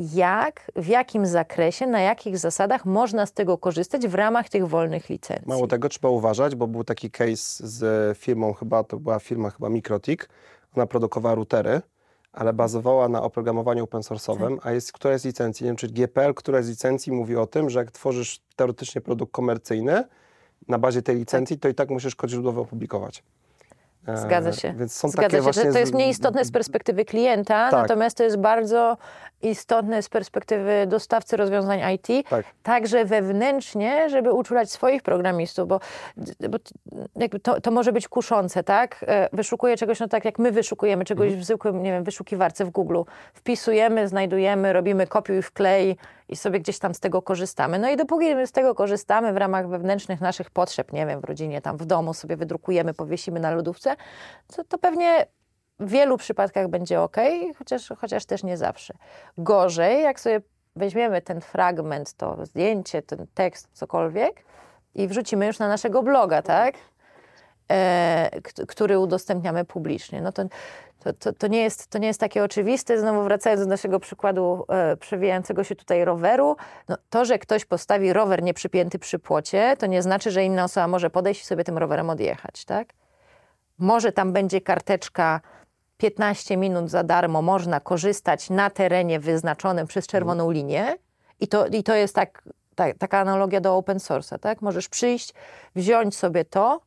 jak, w jakim zakresie, na jakich zasadach można z tego korzystać w ramach tych wolnych licencji. Mało tego trzeba uważać, bo był taki case z firmą chyba, to była firma chyba Mikrotik, ona produkowała routery, ale bazowała na oprogramowaniu open source'owym, tak. a jest która z licencji, nie wiem czy GPL, która z licencji mówi o tym, że jak tworzysz teoretycznie produkt komercyjny, na bazie tej licencji, tak. to i tak musisz kod źródłowy opublikować. Zgadza się. Więc są Zgadza takie się. To, to jest mniej istotne z perspektywy klienta, tak. natomiast to jest bardzo istotne z perspektywy dostawcy rozwiązań IT, tak. także wewnętrznie, żeby uczulać swoich programistów, bo, bo to, to, może być kuszące, tak? E, wyszukuję czegoś, no tak jak my wyszukujemy czegoś mhm. w zwykłym, nie wiem, wyszukiwarce w Google. Wpisujemy, znajdujemy, robimy kopiuj wklej i sobie gdzieś tam z tego korzystamy. No i dopóki my z tego korzystamy w ramach wewnętrznych naszych potrzeb, nie wiem, w rodzinie, tam w domu sobie wydrukujemy, powiesimy na lodówce, to, to pewnie w wielu przypadkach będzie ok, chociaż, chociaż też nie zawsze. Gorzej, jak sobie weźmiemy ten fragment, to zdjęcie, ten tekst, cokolwiek i wrzucimy już na naszego bloga, tak? E, który udostępniamy publicznie. No to, to, to, to, nie jest, to nie jest takie oczywiste. Znowu wracając do naszego przykładu e, przewijającego się tutaj roweru, no to, że ktoś postawi rower nieprzypięty przy płocie, to nie znaczy, że inna osoba może podejść i sobie tym rowerem odjechać, tak? Może tam będzie karteczka 15 minut za darmo, można korzystać na terenie wyznaczonym przez czerwoną mhm. linię i to, i to jest tak, tak, taka analogia do open source'a, tak? Możesz przyjść, wziąć sobie to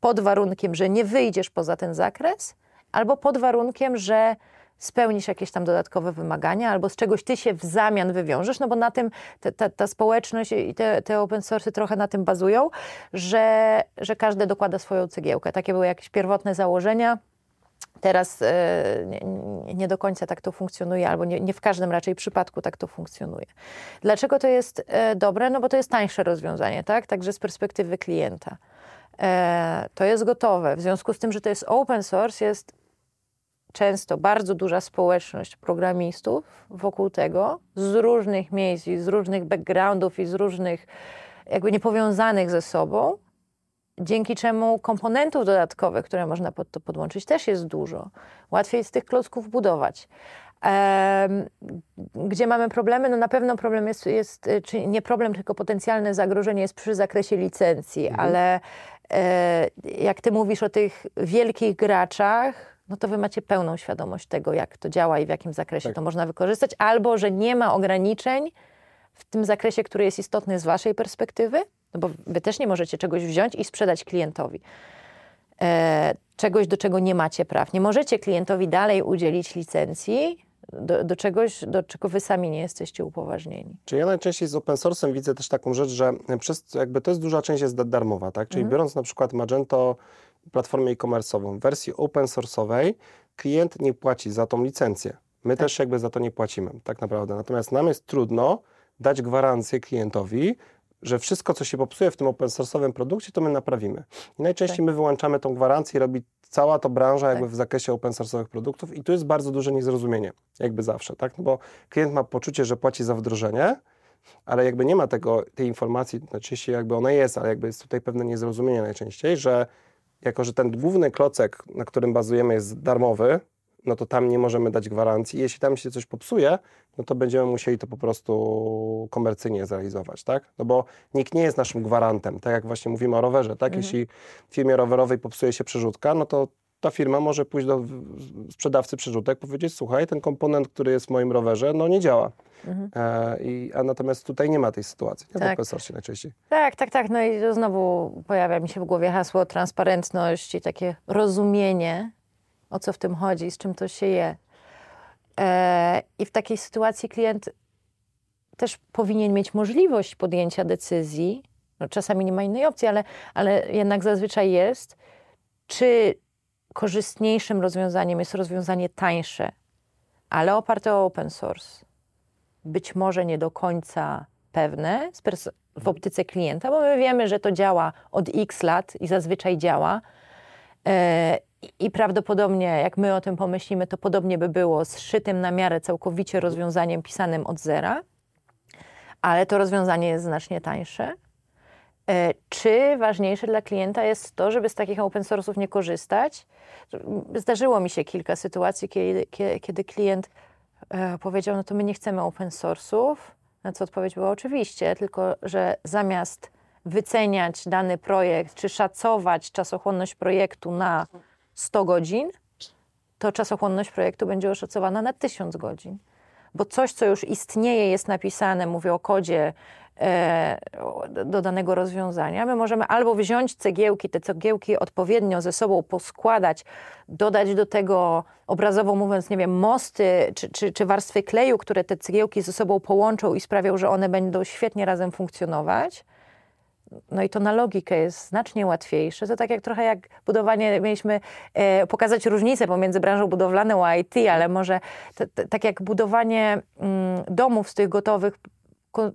pod warunkiem, że nie wyjdziesz poza ten zakres, albo pod warunkiem, że spełnisz jakieś tam dodatkowe wymagania, albo z czegoś ty się w zamian wywiążesz, no bo na tym ta, ta, ta społeczność i te, te open source trochę na tym bazują, że, że każdy dokłada swoją cegiełkę. Takie były jakieś pierwotne założenia. Teraz e, nie, do końca tak to funkcjonuje, albo nie, nie, w każdym raczej przypadku tak to funkcjonuje. Dlaczego to jest e, dobre? No bo to jest tańsze rozwiązanie, tak? Także z perspektywy klienta. e, to jest gotowe. W związku z tym, że to jest open source, jest często bardzo duża społeczność programistów wokół tego, z różnych miejsc i z różnych backgroundów i z różnych jakby niepowiązanych ze sobą, dzięki czemu komponentów dodatkowych, które można pod to podłączyć, też jest dużo. Łatwiej z tych klocków budować. Gdzie mamy problemy? No na pewno problem jest, jest, y, czy nie problem, tylko potencjalne zagrożenie jest przy zakresie licencji, mhm. ale e, jak ty mówisz o tych wielkich graczach, no to wy macie pełną świadomość tego, jak to działa i w jakim zakresie tak. to można wykorzystać, albo że nie ma ograniczeń w tym zakresie, który jest istotny z waszej perspektywy, no bo wy też nie możecie czegoś wziąć i sprzedać klientowi. E, czegoś, do czego nie macie praw. Nie możecie klientowi dalej udzielić licencji, do, do, czegoś, do czego wy sami nie jesteście upoważnieni. Czyli ja najczęściej z open source'em widzę też taką rzecz, że przez, jakby to jest duża część jest darmowa, tak? Czyli mhm. biorąc na przykład Magento platformę e-commerce'ową, w wersji open source'owej klient nie płaci za tą licencję. My tak. też jakby za to nie płacimy, tak naprawdę. Natomiast nam jest trudno dać gwarancję klientowi, że wszystko, co się popsuje w tym open source'owym produkcie, to my naprawimy. I najczęściej tak. my wyłączamy tą gwarancję i robi cała to branża jakby tak. w zakresie open source'owych produktów i tu jest bardzo duże niezrozumienie, jakby zawsze, tak? No bo klient ma poczucie, że płaci za wdrożenie, ale jakby nie ma tego, tej informacji, najczęściej jakby ona jest, ale jakby jest tutaj pewne niezrozumienie najczęściej, że jako, że ten główny klocek, na którym bazujemy jest darmowy, no to tam nie możemy dać gwarancji. Jeśli tam się coś popsuje, no to będziemy musieli to po prostu komercyjnie zrealizować, tak? No bo nikt nie jest naszym gwarantem, tak jak właśnie mówimy o rowerze, tak? Mhm. Jeśli w firmie rowerowej popsuje się przerzutka, no to ta firma może pójść do sprzedawcy przerzutek, powiedzieć, słuchaj, ten komponent, który jest w moim rowerze, no nie działa. Mhm. E, i, a natomiast tutaj nie ma tej sytuacji, nie? Tak. w open najczęściej. Tak, tak, tak. No i znowu pojawia mi się w głowie hasło transparentność i takie rozumienie o co w tym chodzi, z czym to się je. E, I w takiej sytuacji klient też powinien mieć możliwość podjęcia decyzji, no czasami nie ma innej opcji, ale, ale jednak zazwyczaj jest, czy korzystniejszym rozwiązaniem jest rozwiązanie tańsze, ale oparte o open source. Być może nie do końca pewne w optyce klienta, bo my wiemy, że to działa od x lat i zazwyczaj działa. E, i prawdopodobnie, jak my o tym pomyślimy, to podobnie by było z szytym na miarę całkowicie rozwiązaniem pisanym od zera, ale to rozwiązanie jest znacznie tańsze. E, czy ważniejsze dla klienta jest to, żeby z takich open source'ów nie korzystać? Zdarzyło mi się kilka sytuacji, kiedy, kiedy klient e, powiedział, no to my nie chcemy open source'ów, na co odpowiedź była oczywiście, tylko że zamiast wyceniać dany projekt, czy szacować czasochłonność projektu na 100 godzin, to czasochłonność projektu będzie oszacowana na 1000 godzin. Bo coś, co już istnieje, jest napisane, mówię o kodzie e, do danego rozwiązania, my możemy albo wziąć cegiełki, te cegiełki odpowiednio ze sobą poskładać, dodać do tego, obrazowo mówiąc, nie wiem, mosty czy, czy, czy warstwy kleju, które te cegiełki ze sobą połączą i sprawią, że one będą świetnie razem funkcjonować no i to na logikę jest znacznie łatwiejsze. To tak jak trochę jak budowanie, mieliśmy e, pokazać różnicę pomiędzy branżą budowlaną a IT, ale może tak jak budowanie mm, domów z tych gotowych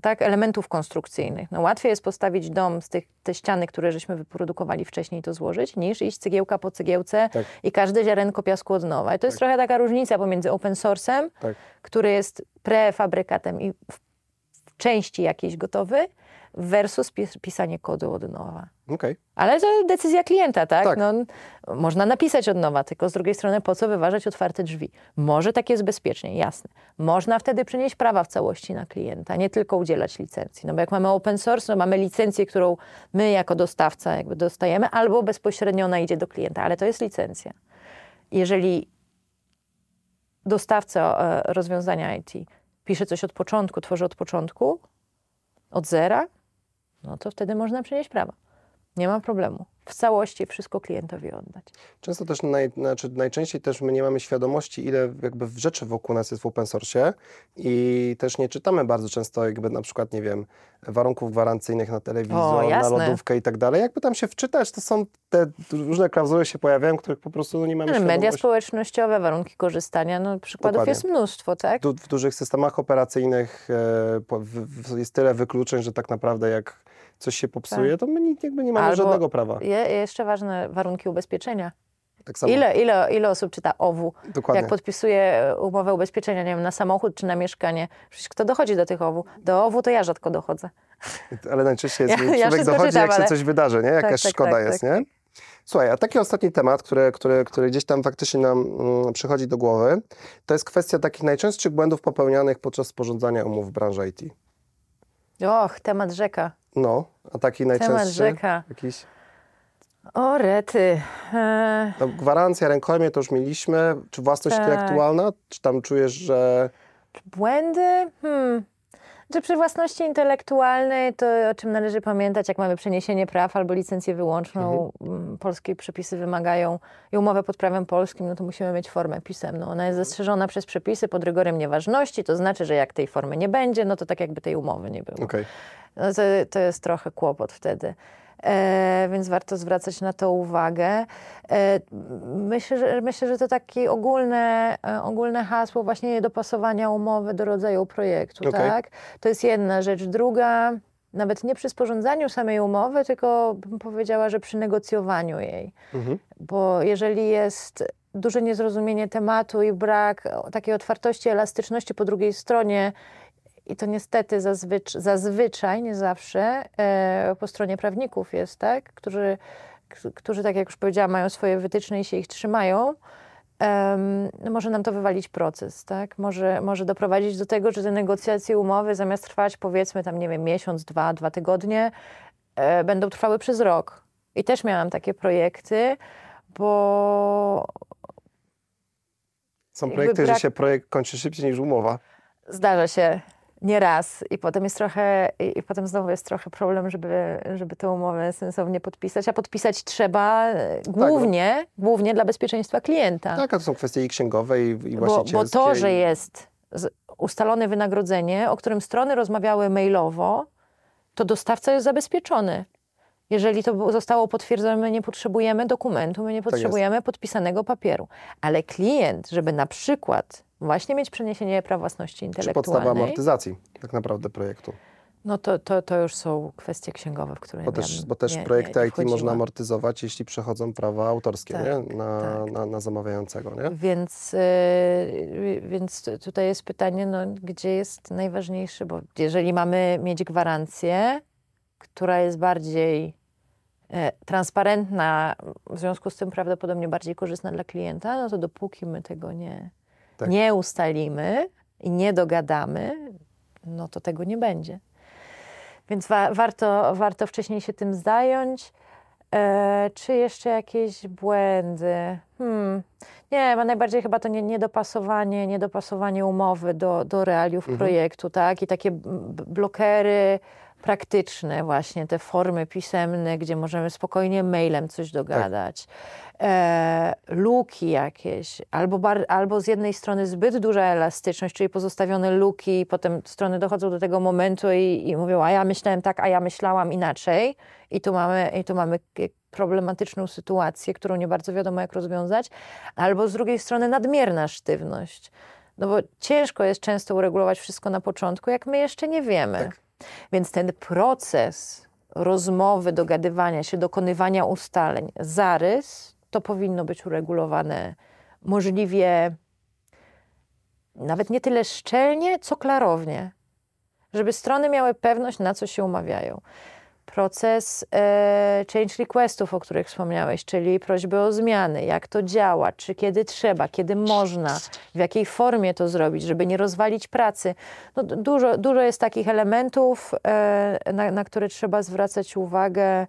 tak, elementów konstrukcyjnych. No, łatwiej jest postawić dom z tych te ściany, które żeśmy wyprodukowali wcześniej, to złożyć, niż iść cegiełka po cegiełce tak. i każde ziarenko piasku od nowa. I to jest tak. trochę taka różnica pomiędzy open source'em, tak. który jest prefabrykatem i w części jakiejś gotowy, versus pis pisanie kodu od nowa. Okay. Ale to decyzja klienta, tak? tak? No, można napisać od nowa, tylko z drugiej strony po co wyważać otwarte drzwi? Może tak jest bezpiecznie, jasne. Można wtedy przynieść prawa w całości na klienta, nie tylko udzielać licencji. No bo jak mamy open source, no mamy licencję, którą my jako dostawca jakby dostajemy, albo bezpośrednio ona idzie do klienta, ale to jest licencja. Jeżeli dostawca e, rozwiązania IT pisze coś od początku, tworzy od początku, od zera, no to wtedy można przynieść prawo. Nie ma problemu. W całości wszystko klientowi oddać. Często też, naj, znaczy najczęściej też my nie mamy świadomości, ile jakby rzeczy wokół nas jest w open source i też nie czytamy bardzo często jakby na przykład, nie wiem, warunków gwarancyjnych na telewizor, o, na lodówkę i tak dalej. Jakby tam się wczytać, to są te różne klauzule się pojawiają, których po prostu no, nie mamy świadomości. Media społecznościowe, warunki korzystania, no przykładów Dokładnie. jest mnóstwo, tak? Du w dużych systemach operacyjnych e, jest tyle wykluczeń, że tak naprawdę jak coś się popsuje, to my jakby nie mamy Albo żadnego prawa. Je, jeszcze ważne warunki ubezpieczenia. Tak samo. Ile, ile, ile osób czyta OWU? Dokładnie. Jak podpisuje umowę ubezpieczenia, nie wiem, na samochód czy na mieszkanie. Przecież kto dochodzi do tych OWU? Do OWU to ja rzadko dochodzę. <laughs> Ale najczęściej jest, Ja- człowiek ja dochodzi, czytam, jak się ale- coś wydarzy, nie? Jakaś tak, szkoda tak, jest, tak. nie? Słuchaj, a taki ostatni temat, który, który, który gdzieś tam faktycznie nam mm, przychodzi do głowy, to jest kwestia takich najczęstszych błędów popełnianych podczas sporządzania umów w branży IT. Och, temat rzeka. No, a taki najczęstszy rzeka. jakiś... O, rety. E, No, gwarancja, rękojmie to już mieliśmy. Czy własność Tak. intelektualna? Czy tam czujesz, że... Błędy? Hmm. Czy przy własności intelektualnej to o czym należy pamiętać, jak mamy przeniesienie praw albo licencję wyłączną, mm, polskie przepisy wymagają i umowę pod prawem polskim, no to musimy mieć formę pisemną. Ona jest zastrzeżona przez przepisy pod rygorem nieważności, to znaczy, że jak tej formy nie będzie, no to tak jakby tej umowy nie było. Okej. No to, to jest trochę kłopot wtedy. E, więc warto zwracać na to uwagę. E, myślę, że, myślę, że to takie ogólne, e, ogólne hasło właśnie dopasowania umowy do rodzaju projektu. Okej. Tak? To jest jedna rzecz. Druga, nawet nie przy sporządzaniu samej umowy, tylko bym powiedziała, że przy negocjowaniu jej. Mhm. Bo jeżeli jest duże niezrozumienie tematu i brak takiej otwartości, elastyczności po drugiej stronie, i to niestety zazwycz, zazwyczaj, nie zawsze, e, po stronie prawników jest, tak? Którzy, którzy, tak jak już powiedziałam, mają swoje wytyczne i się ich trzymają. no może nam to wywalić proces, tak? Może, może doprowadzić do tego, że te negocjacje umowy zamiast trwać powiedzmy tam, nie wiem, miesiąc, dwa, dwa tygodnie, e, będą trwały przez rok. I też miałam takie projekty, bo Są projekty, że brak- się projekt kończy szybciej niż umowa. Zdarza się nieraz i potem jest trochę, i, i potem znowu jest trochę problem, żeby, żeby tę umowę sensownie podpisać, a podpisać trzeba głównie, głównie dla bezpieczeństwa klienta. Tak, a to są kwestie i księgowe, i, i bo, właścicielskie. bo to, i- że jest ustalone wynagrodzenie, o którym strony rozmawiały mailowo, to dostawca jest zabezpieczony. Jeżeli to zostało potwierdzone, my nie potrzebujemy dokumentu, my nie Tak potrzebujemy podpisanego papieru. Ale klient, żeby na przykład właśnie mieć przeniesienie praw własności Czy podstawa intelektualnej, amortyzacji tak naprawdę projektu. no to, to, to już są kwestie księgowe, w które Bo ja też, bo też nie, projekty nie IT można amortyzować, jeśli przechodzą prawa autorskie Tak, nie? Na, tak. na, na zamawiającego. Nie? Więc, yy, więc tutaj jest pytanie, no, gdzie jest najważniejszy, bo jeżeli mamy mieć gwarancję, która jest bardziej e, transparentna, w związku z tym prawdopodobnie bardziej korzystna dla klienta, no to dopóki my tego nie, Tak. nie ustalimy i nie dogadamy, no to tego nie będzie. Więc wa- warto, warto wcześniej się tym zająć. E, czy jeszcze jakieś błędy? Hmm. Nie, ma najbardziej chyba to nie- niedopasowanie, niedopasowanie umowy do, do realiów Mhm. projektu, tak? I takie blokery praktyczne właśnie, te formy pisemne, gdzie możemy spokojnie mailem coś dogadać. E, luki jakieś, albo, bar, albo z jednej strony zbyt duża elastyczność, czyli pozostawione luki i potem strony dochodzą do tego momentu i, i mówią, a ja myślałem tak, a ja myślałam inaczej i tu mamy, i tu mamy problematyczną sytuację, którą nie bardzo wiadomo jak rozwiązać, albo z drugiej strony nadmierna sztywność. No bo ciężko jest często uregulować wszystko na początku, jak my jeszcze nie wiemy. Tak. Więc ten proces rozmowy, dogadywania się, dokonywania ustaleń, zarys, to powinno być uregulowane możliwie nawet nie tyle szczelnie, co klarownie, żeby strony miały pewność, na co się umawiają. Proces e, change requestów, o których wspomniałeś, czyli prośby o zmiany, jak to działa, czy kiedy trzeba, kiedy można, w jakiej formie to zrobić, żeby nie rozwalić pracy. No, dużo, dużo jest takich elementów, e, na, na które trzeba zwracać uwagę.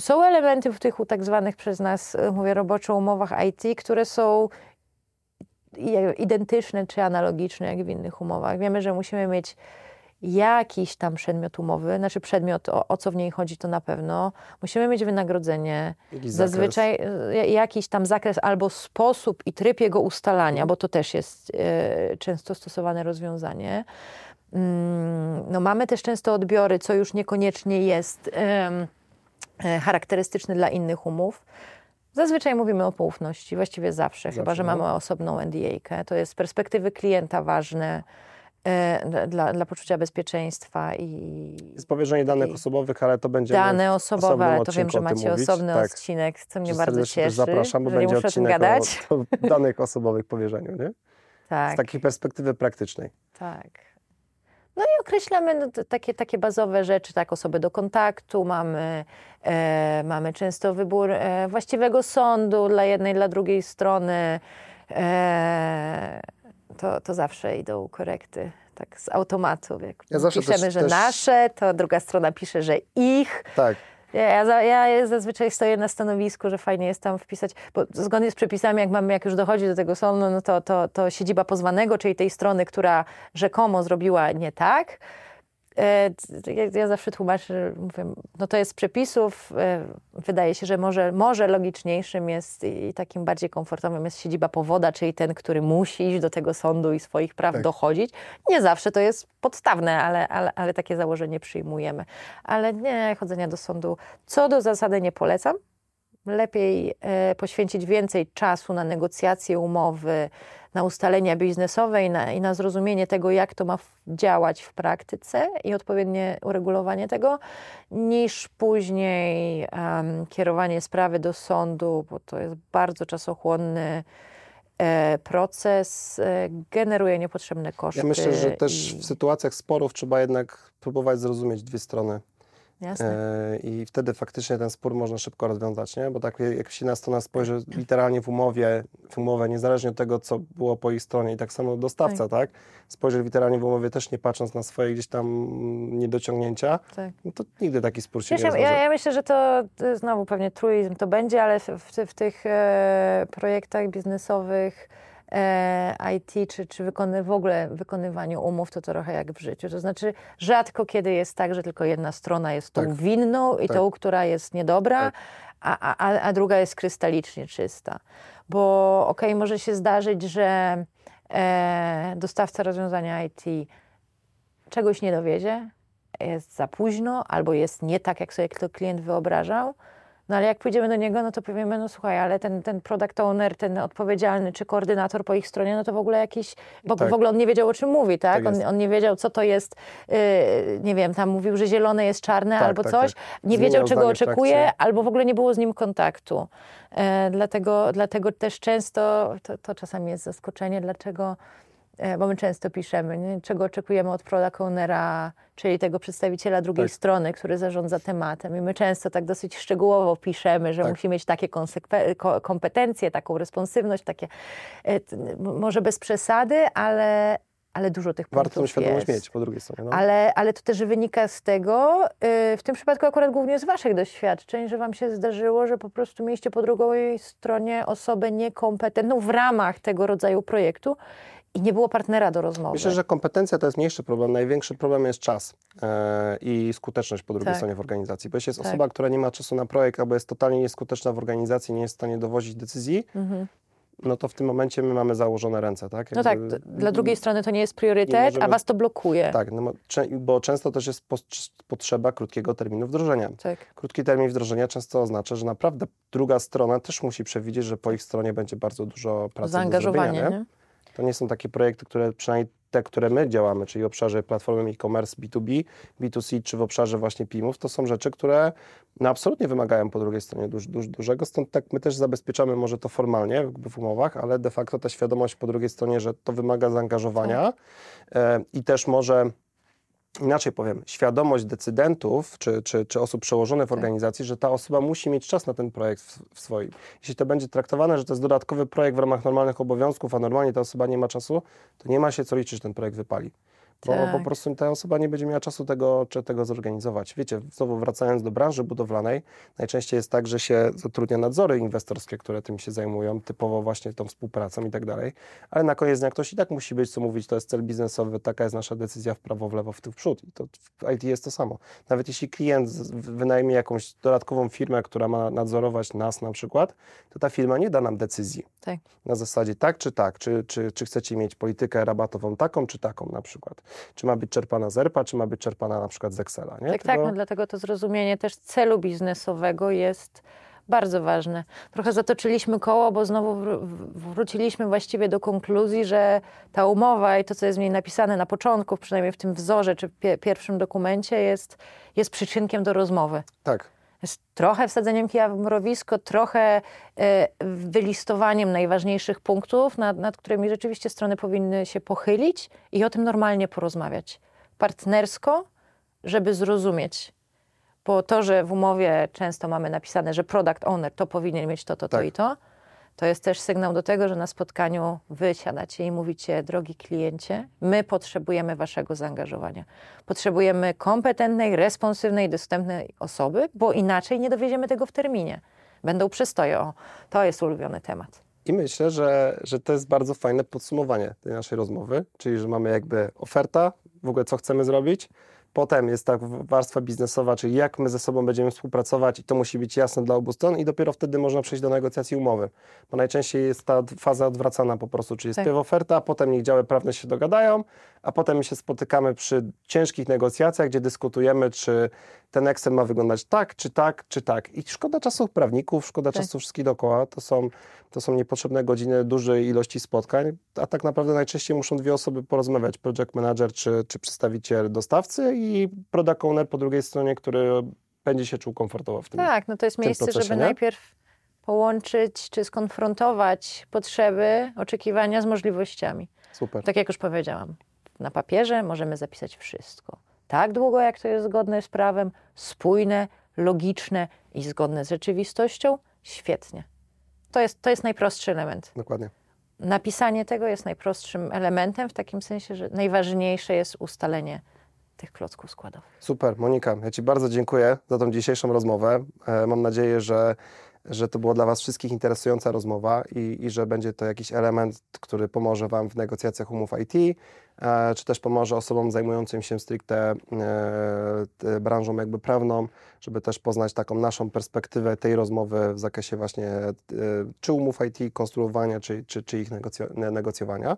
Są elementy w tych tak zwanych przez nas, e, mówię, roboczo umowach IT, które są identyczne czy analogiczne jak w innych umowach. Wiemy, że musimy mieć jakiś tam przedmiot umowy, znaczy przedmiot, o, o co w niej chodzi, to na pewno. Musimy mieć wynagrodzenie, Jakiś zazwyczaj e, jakiś tam zakres albo sposób i tryb jego ustalania, bo to też jest e, często stosowane rozwiązanie. Mm, no mamy też często odbiory, co już niekoniecznie jest em, e, charakterystyczne dla innych umów. Zazwyczaj mówimy o poufności, właściwie zawsze, chyba Zawsze, że no. mamy osobną NDA-kę. To jest z perspektywy klienta ważne. E, dla, dla poczucia bezpieczeństwa i Jest powierzenie danych osobowych, ale to będzie dane osobowe, ale to wiem, że macie osobny Tak. odcinek, co mnie bardzo cieszy, Zapraszam, bo będzie odcinek gadać. o, <laughs> o danych osobowych powierzeniu, nie? Tak. Z takiej perspektywy praktycznej. Tak. No i określamy no, takie, takie bazowe rzeczy, tak, osoby do kontaktu, mamy, e, mamy często wybór e, właściwego sądu dla jednej, dla drugiej strony. E, to, to zawsze idą korekty, tak z automatu. Jak Ja piszemy, też- że też- nasze, to druga strona pisze, że ich. Tak. Ja, ja, ja zazwyczaj stoję na stanowisku, że fajnie jest tam wpisać, bo zgodnie z przepisami, jak mamy, jak już dochodzi do tego sądu, no to, to, to siedziba pozwanego, czyli tej strony, która rzekomo zrobiła nie tak. E, Ja, zawsze tłumaczę, mówię, no to jest z przepisów. e, Wydaje się, że może, może logiczniejszym jest i takim bardziej komfortowym jest siedziba powoda, czyli ten, który musi iść do tego sądu i swoich praw Tak. dochodzić. Nie zawsze to jest podstawne, ale, ale, ale takie założenie przyjmujemy. Ale nie, chodzenia do sądu co do zasady nie polecam. Lepiej e, poświęcić więcej czasu na negocjacje umowy, na ustalenia biznesowe i na, i na zrozumienie tego, jak to ma działać w praktyce i odpowiednie uregulowanie tego, niż później em, kierowanie sprawy do sądu, bo to jest bardzo czasochłonny e, proces, e, generuje niepotrzebne koszty. Ja myślę, że też w sytuacjach sporów trzeba jednak próbować zrozumieć dwie strony. Jasne. E, I wtedy faktycznie ten spór można szybko rozwiązać, nie? Bo tak jak się na stronę spojrzy literalnie w umowie, w umowę, niezależnie od tego, co było po ich stronie i tak samo dostawca, tak? Spojrzy literalnie w umowie, też nie patrząc na swoje gdzieś tam niedociągnięcia, tak. no to nigdy taki spór się Wiesz, nie ja, rozwiąże. ja, myślę, że to y, znowu pewnie truizm to będzie, ale w, w, w tych e, projektach biznesowych IT czy, czy wykony, w ogóle wykonywaniu umów to trochę jak w życiu. To znaczy rzadko kiedy jest tak, że tylko jedna strona jest tą Tak. winną i Tak. tą, która jest niedobra, Tak. a, a, a- druga jest krystalicznie czysta. Bo okej, może się zdarzyć, że e, dostawca rozwiązania IT czegoś nie dowiezie, jest za późno, albo jest nie tak, jak sobie to klient wyobrażał. No ale jak pójdziemy do niego, no to powiemy, no słuchaj, ale ten, ten product owner, ten odpowiedzialny czy koordynator po ich stronie, no to w ogóle jakiś, bo Tak. w ogóle on nie wiedział, o czym mówi, tak? Tak on, on nie wiedział, co to jest, yy, nie wiem, tam mówił, że zielone jest czarne Tak, albo tak, coś. tak. Nie Zmieniał wiedział, czego oczekuje, albo w ogóle nie było z nim kontaktu. E, dlatego, dlatego też często, to, to czasami jest zaskoczenie, dlaczego bo my często piszemy, nie? czego oczekujemy od ownera, czyli tego przedstawiciela drugiej Tak. strony, który zarządza tematem. I my często tak dosyć szczegółowo piszemy, że Tak. musi mieć takie kompetencje, taką responsywność, takie, e, może bez przesady, ale, ale dużo tych punktów Warto tą świadomość jest. mieć po drugiej stronie. No. Ale, ale to też wynika z tego, y, w tym przypadku akurat głównie z Waszych doświadczeń, że Wam się zdarzyło, że po prostu mieliście po drugiej stronie osobę niekompetentną w ramach tego rodzaju projektu i nie było partnera do rozmowy. Myślę, że kompetencja to jest mniejszy problem. Największy problem jest czas e, i skuteczność po drugiej Tak. stronie w organizacji. Bo jeśli jest Tak. osoba, która nie ma czasu na projekt albo jest totalnie nieskuteczna w organizacji, nie jest w stanie dowozić decyzji, Mhm. no to w tym momencie my mamy założone ręce, tak? No tak, Jakby- d- dla drugiej strony to nie jest nie priorytet, możemy- a Was to blokuje. Tak, no, bo często też jest potrzeba krótkiego terminu wdrożenia. Tak. Krótki termin wdrożenia często oznacza, że naprawdę druga strona też musi przewidzieć, że po ich stronie będzie bardzo dużo pracy do Zaangażowanie, zrobienia. nie? To nie są takie projekty, które przynajmniej te, które my działamy, czyli w obszarze platformy e-commerce B2B, B2C, czy w obszarze właśnie PIM-ów, to są rzeczy, które no, absolutnie wymagają po drugiej stronie duż, duż, dużego, stąd tak my też zabezpieczamy może to formalnie jakby w umowach, ale de facto ta świadomość po drugiej stronie, że to wymaga zaangażowania e, i też może inaczej powiem, świadomość decydentów czy, czy, czy osób przełożonych w organizacji, że ta osoba musi mieć czas na ten projekt w, w swoim. Jeśli to będzie traktowane, że to jest dodatkowy projekt w ramach normalnych obowiązków, a normalnie ta osoba nie ma czasu, to nie ma się co liczyć, że ten projekt wypali. Bo Tak. po prostu ta osoba nie będzie miała czasu tego, czy tego zorganizować. Wiecie, znowu wracając do branży budowlanej, najczęściej jest tak, że się zatrudnia nadzory inwestorskie, które tym się zajmują, typowo właśnie tą współpracą i tak dalej, ale na koniec dnia ktoś i tak musi być, co mówić, to jest cel biznesowy, taka jest nasza decyzja w prawo, w lewo, w tył, w przód. I to w IT jest to samo. Nawet jeśli klient wynajmie jakąś dodatkową firmę, która ma nadzorować nas na przykład, to ta firma nie da nam decyzji Tak. na zasadzie tak czy tak, czy, czy, czy chcecie mieć politykę rabatową taką czy taką na przykład. Czy ma być czerpana z ERPA, czy ma być czerpana na przykład z Excela, nie? Tak, tak, no dlatego to zrozumienie też celu biznesowego jest Bardzo ważne. Trochę zatoczyliśmy koło, bo znowu wróciliśmy właściwie do konkluzji, że ta umowa i to, co jest w niej napisane na początku, przynajmniej w tym wzorze czy pie- pierwszym dokumencie, jest, jest przyczynkiem do rozmowy. Tak. Trochę wsadzeniem kija w mrowisko, trochę e, wylistowaniem najważniejszych punktów, nad, nad którymi rzeczywiście strony powinny się pochylić i o tym normalnie porozmawiać. Partnersko, żeby zrozumieć. Bo to, że w umowie często mamy napisane, że product owner to powinien mieć to, to, to Tak. i to, to jest też sygnał do tego, że na spotkaniu wy siadacie i mówicie, drogi kliencie, my potrzebujemy waszego zaangażowania. Potrzebujemy kompetentnej, responsywnej, dostępnej osoby, bo inaczej nie dowiedziemy tego w terminie. Będą przystoje. O, to jest ulubiony temat. I myślę, że, że to jest bardzo fajne podsumowanie tej naszej rozmowy, czyli że mamy jakby oferta, w ogóle co chcemy zrobić. Potem jest ta warstwa biznesowa, czyli jak my ze sobą będziemy współpracować i to musi być jasne dla obu stron i dopiero wtedy można przejść do negocjacji umowy. Bo najczęściej jest ta faza odwracana po prostu, czyli jest Tak. oferta, potem niech działy prawne się dogadają, a potem my się spotykamy przy ciężkich negocjacjach, gdzie dyskutujemy, czy ten Excel ma wyglądać tak, czy tak, czy tak. I szkoda czasu prawników, szkoda Tak. czasu wszystkich dookoła. To są, to są niepotrzebne godziny dużej ilości spotkań, a tak naprawdę najczęściej muszą dwie osoby porozmawiać, project manager czy, czy przedstawiciel dostawcy i product owner po drugiej stronie, który będzie się czuł komfortowo w tym. Tak, no to jest miejsce, procesie, żeby nie? najpierw połączyć czy skonfrontować potrzeby, oczekiwania z możliwościami. Super. Tak jak już powiedziałam, na papierze możemy zapisać wszystko. Tak długo, jak to jest zgodne z prawem, spójne, logiczne i zgodne z rzeczywistością, świetnie. To jest, to jest najprostszy element. Dokładnie. Napisanie tego jest najprostszym elementem, w takim sensie, że najważniejsze jest ustalenie tych klocków składowych. Super, Monika, ja Ci bardzo dziękuję za tą dzisiejszą rozmowę. E, mam nadzieję, że, że to była dla Was wszystkich interesująca rozmowa i, i że będzie to jakiś element, który pomoże Wam w negocjacjach umów IT, czy też pomoże osobom zajmującym się stricte e, branżą jakby prawną, żeby też poznać taką naszą perspektywę tej rozmowy w zakresie właśnie e, czy umów IT, konstruowania, czy, czy, czy ich negocjowania.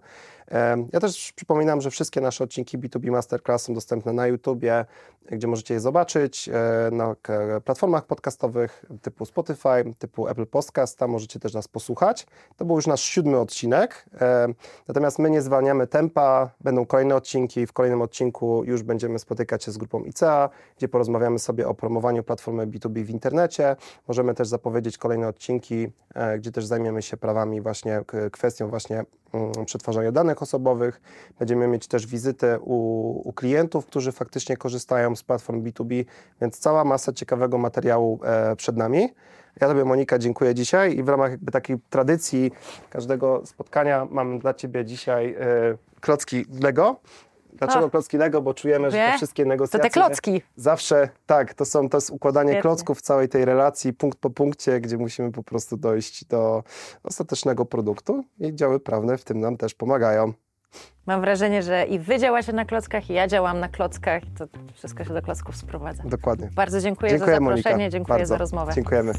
E, Ja też przypominam, że wszystkie nasze odcinki B2B Masterclass są dostępne na YouTubie, gdzie możecie je zobaczyć, e, na k- platformach podcastowych typu Spotify, typu Apple Podcast, tam możecie też nas posłuchać. To był już nasz siódmy odcinek, e, natomiast my nie zwalniamy tempa, będą kolejne odcinki, w kolejnym odcinku już będziemy spotykać się z grupą ICEA, gdzie porozmawiamy sobie o promowaniu platformy B2B w internecie. Możemy też zapowiedzieć kolejne odcinki, e, gdzie też zajmiemy się prawami właśnie, kwestią właśnie mm, przetwarzania danych osobowych. Będziemy mieć też wizyty u, u klientów, którzy faktycznie korzystają z platform B2B, więc cała masa ciekawego materiału e, przed nami. Ja Tobie, Monika, dziękuję dzisiaj i w ramach jakby takiej tradycji każdego spotkania mam dla Ciebie dzisiaj e, klocki Lego. Dlaczego A. klocki Lego? Bo czujemy, że te wszystkie To negocjacje... te klocki. Zawsze tak, to, są, to jest układanie Świetnie. klocków w całej tej relacji, punkt po punkcie, gdzie musimy po prostu dojść do ostatecznego produktu i działy prawne w tym nam też pomagają. Mam wrażenie, że i wy działacie na klockach, i ja działam na klockach. To wszystko się do klocków sprowadza. Dokładnie. Bardzo dziękuję, Dziękuję za zaproszenie, Monika. dziękuję Bardzo. za rozmowę. Dziękujemy.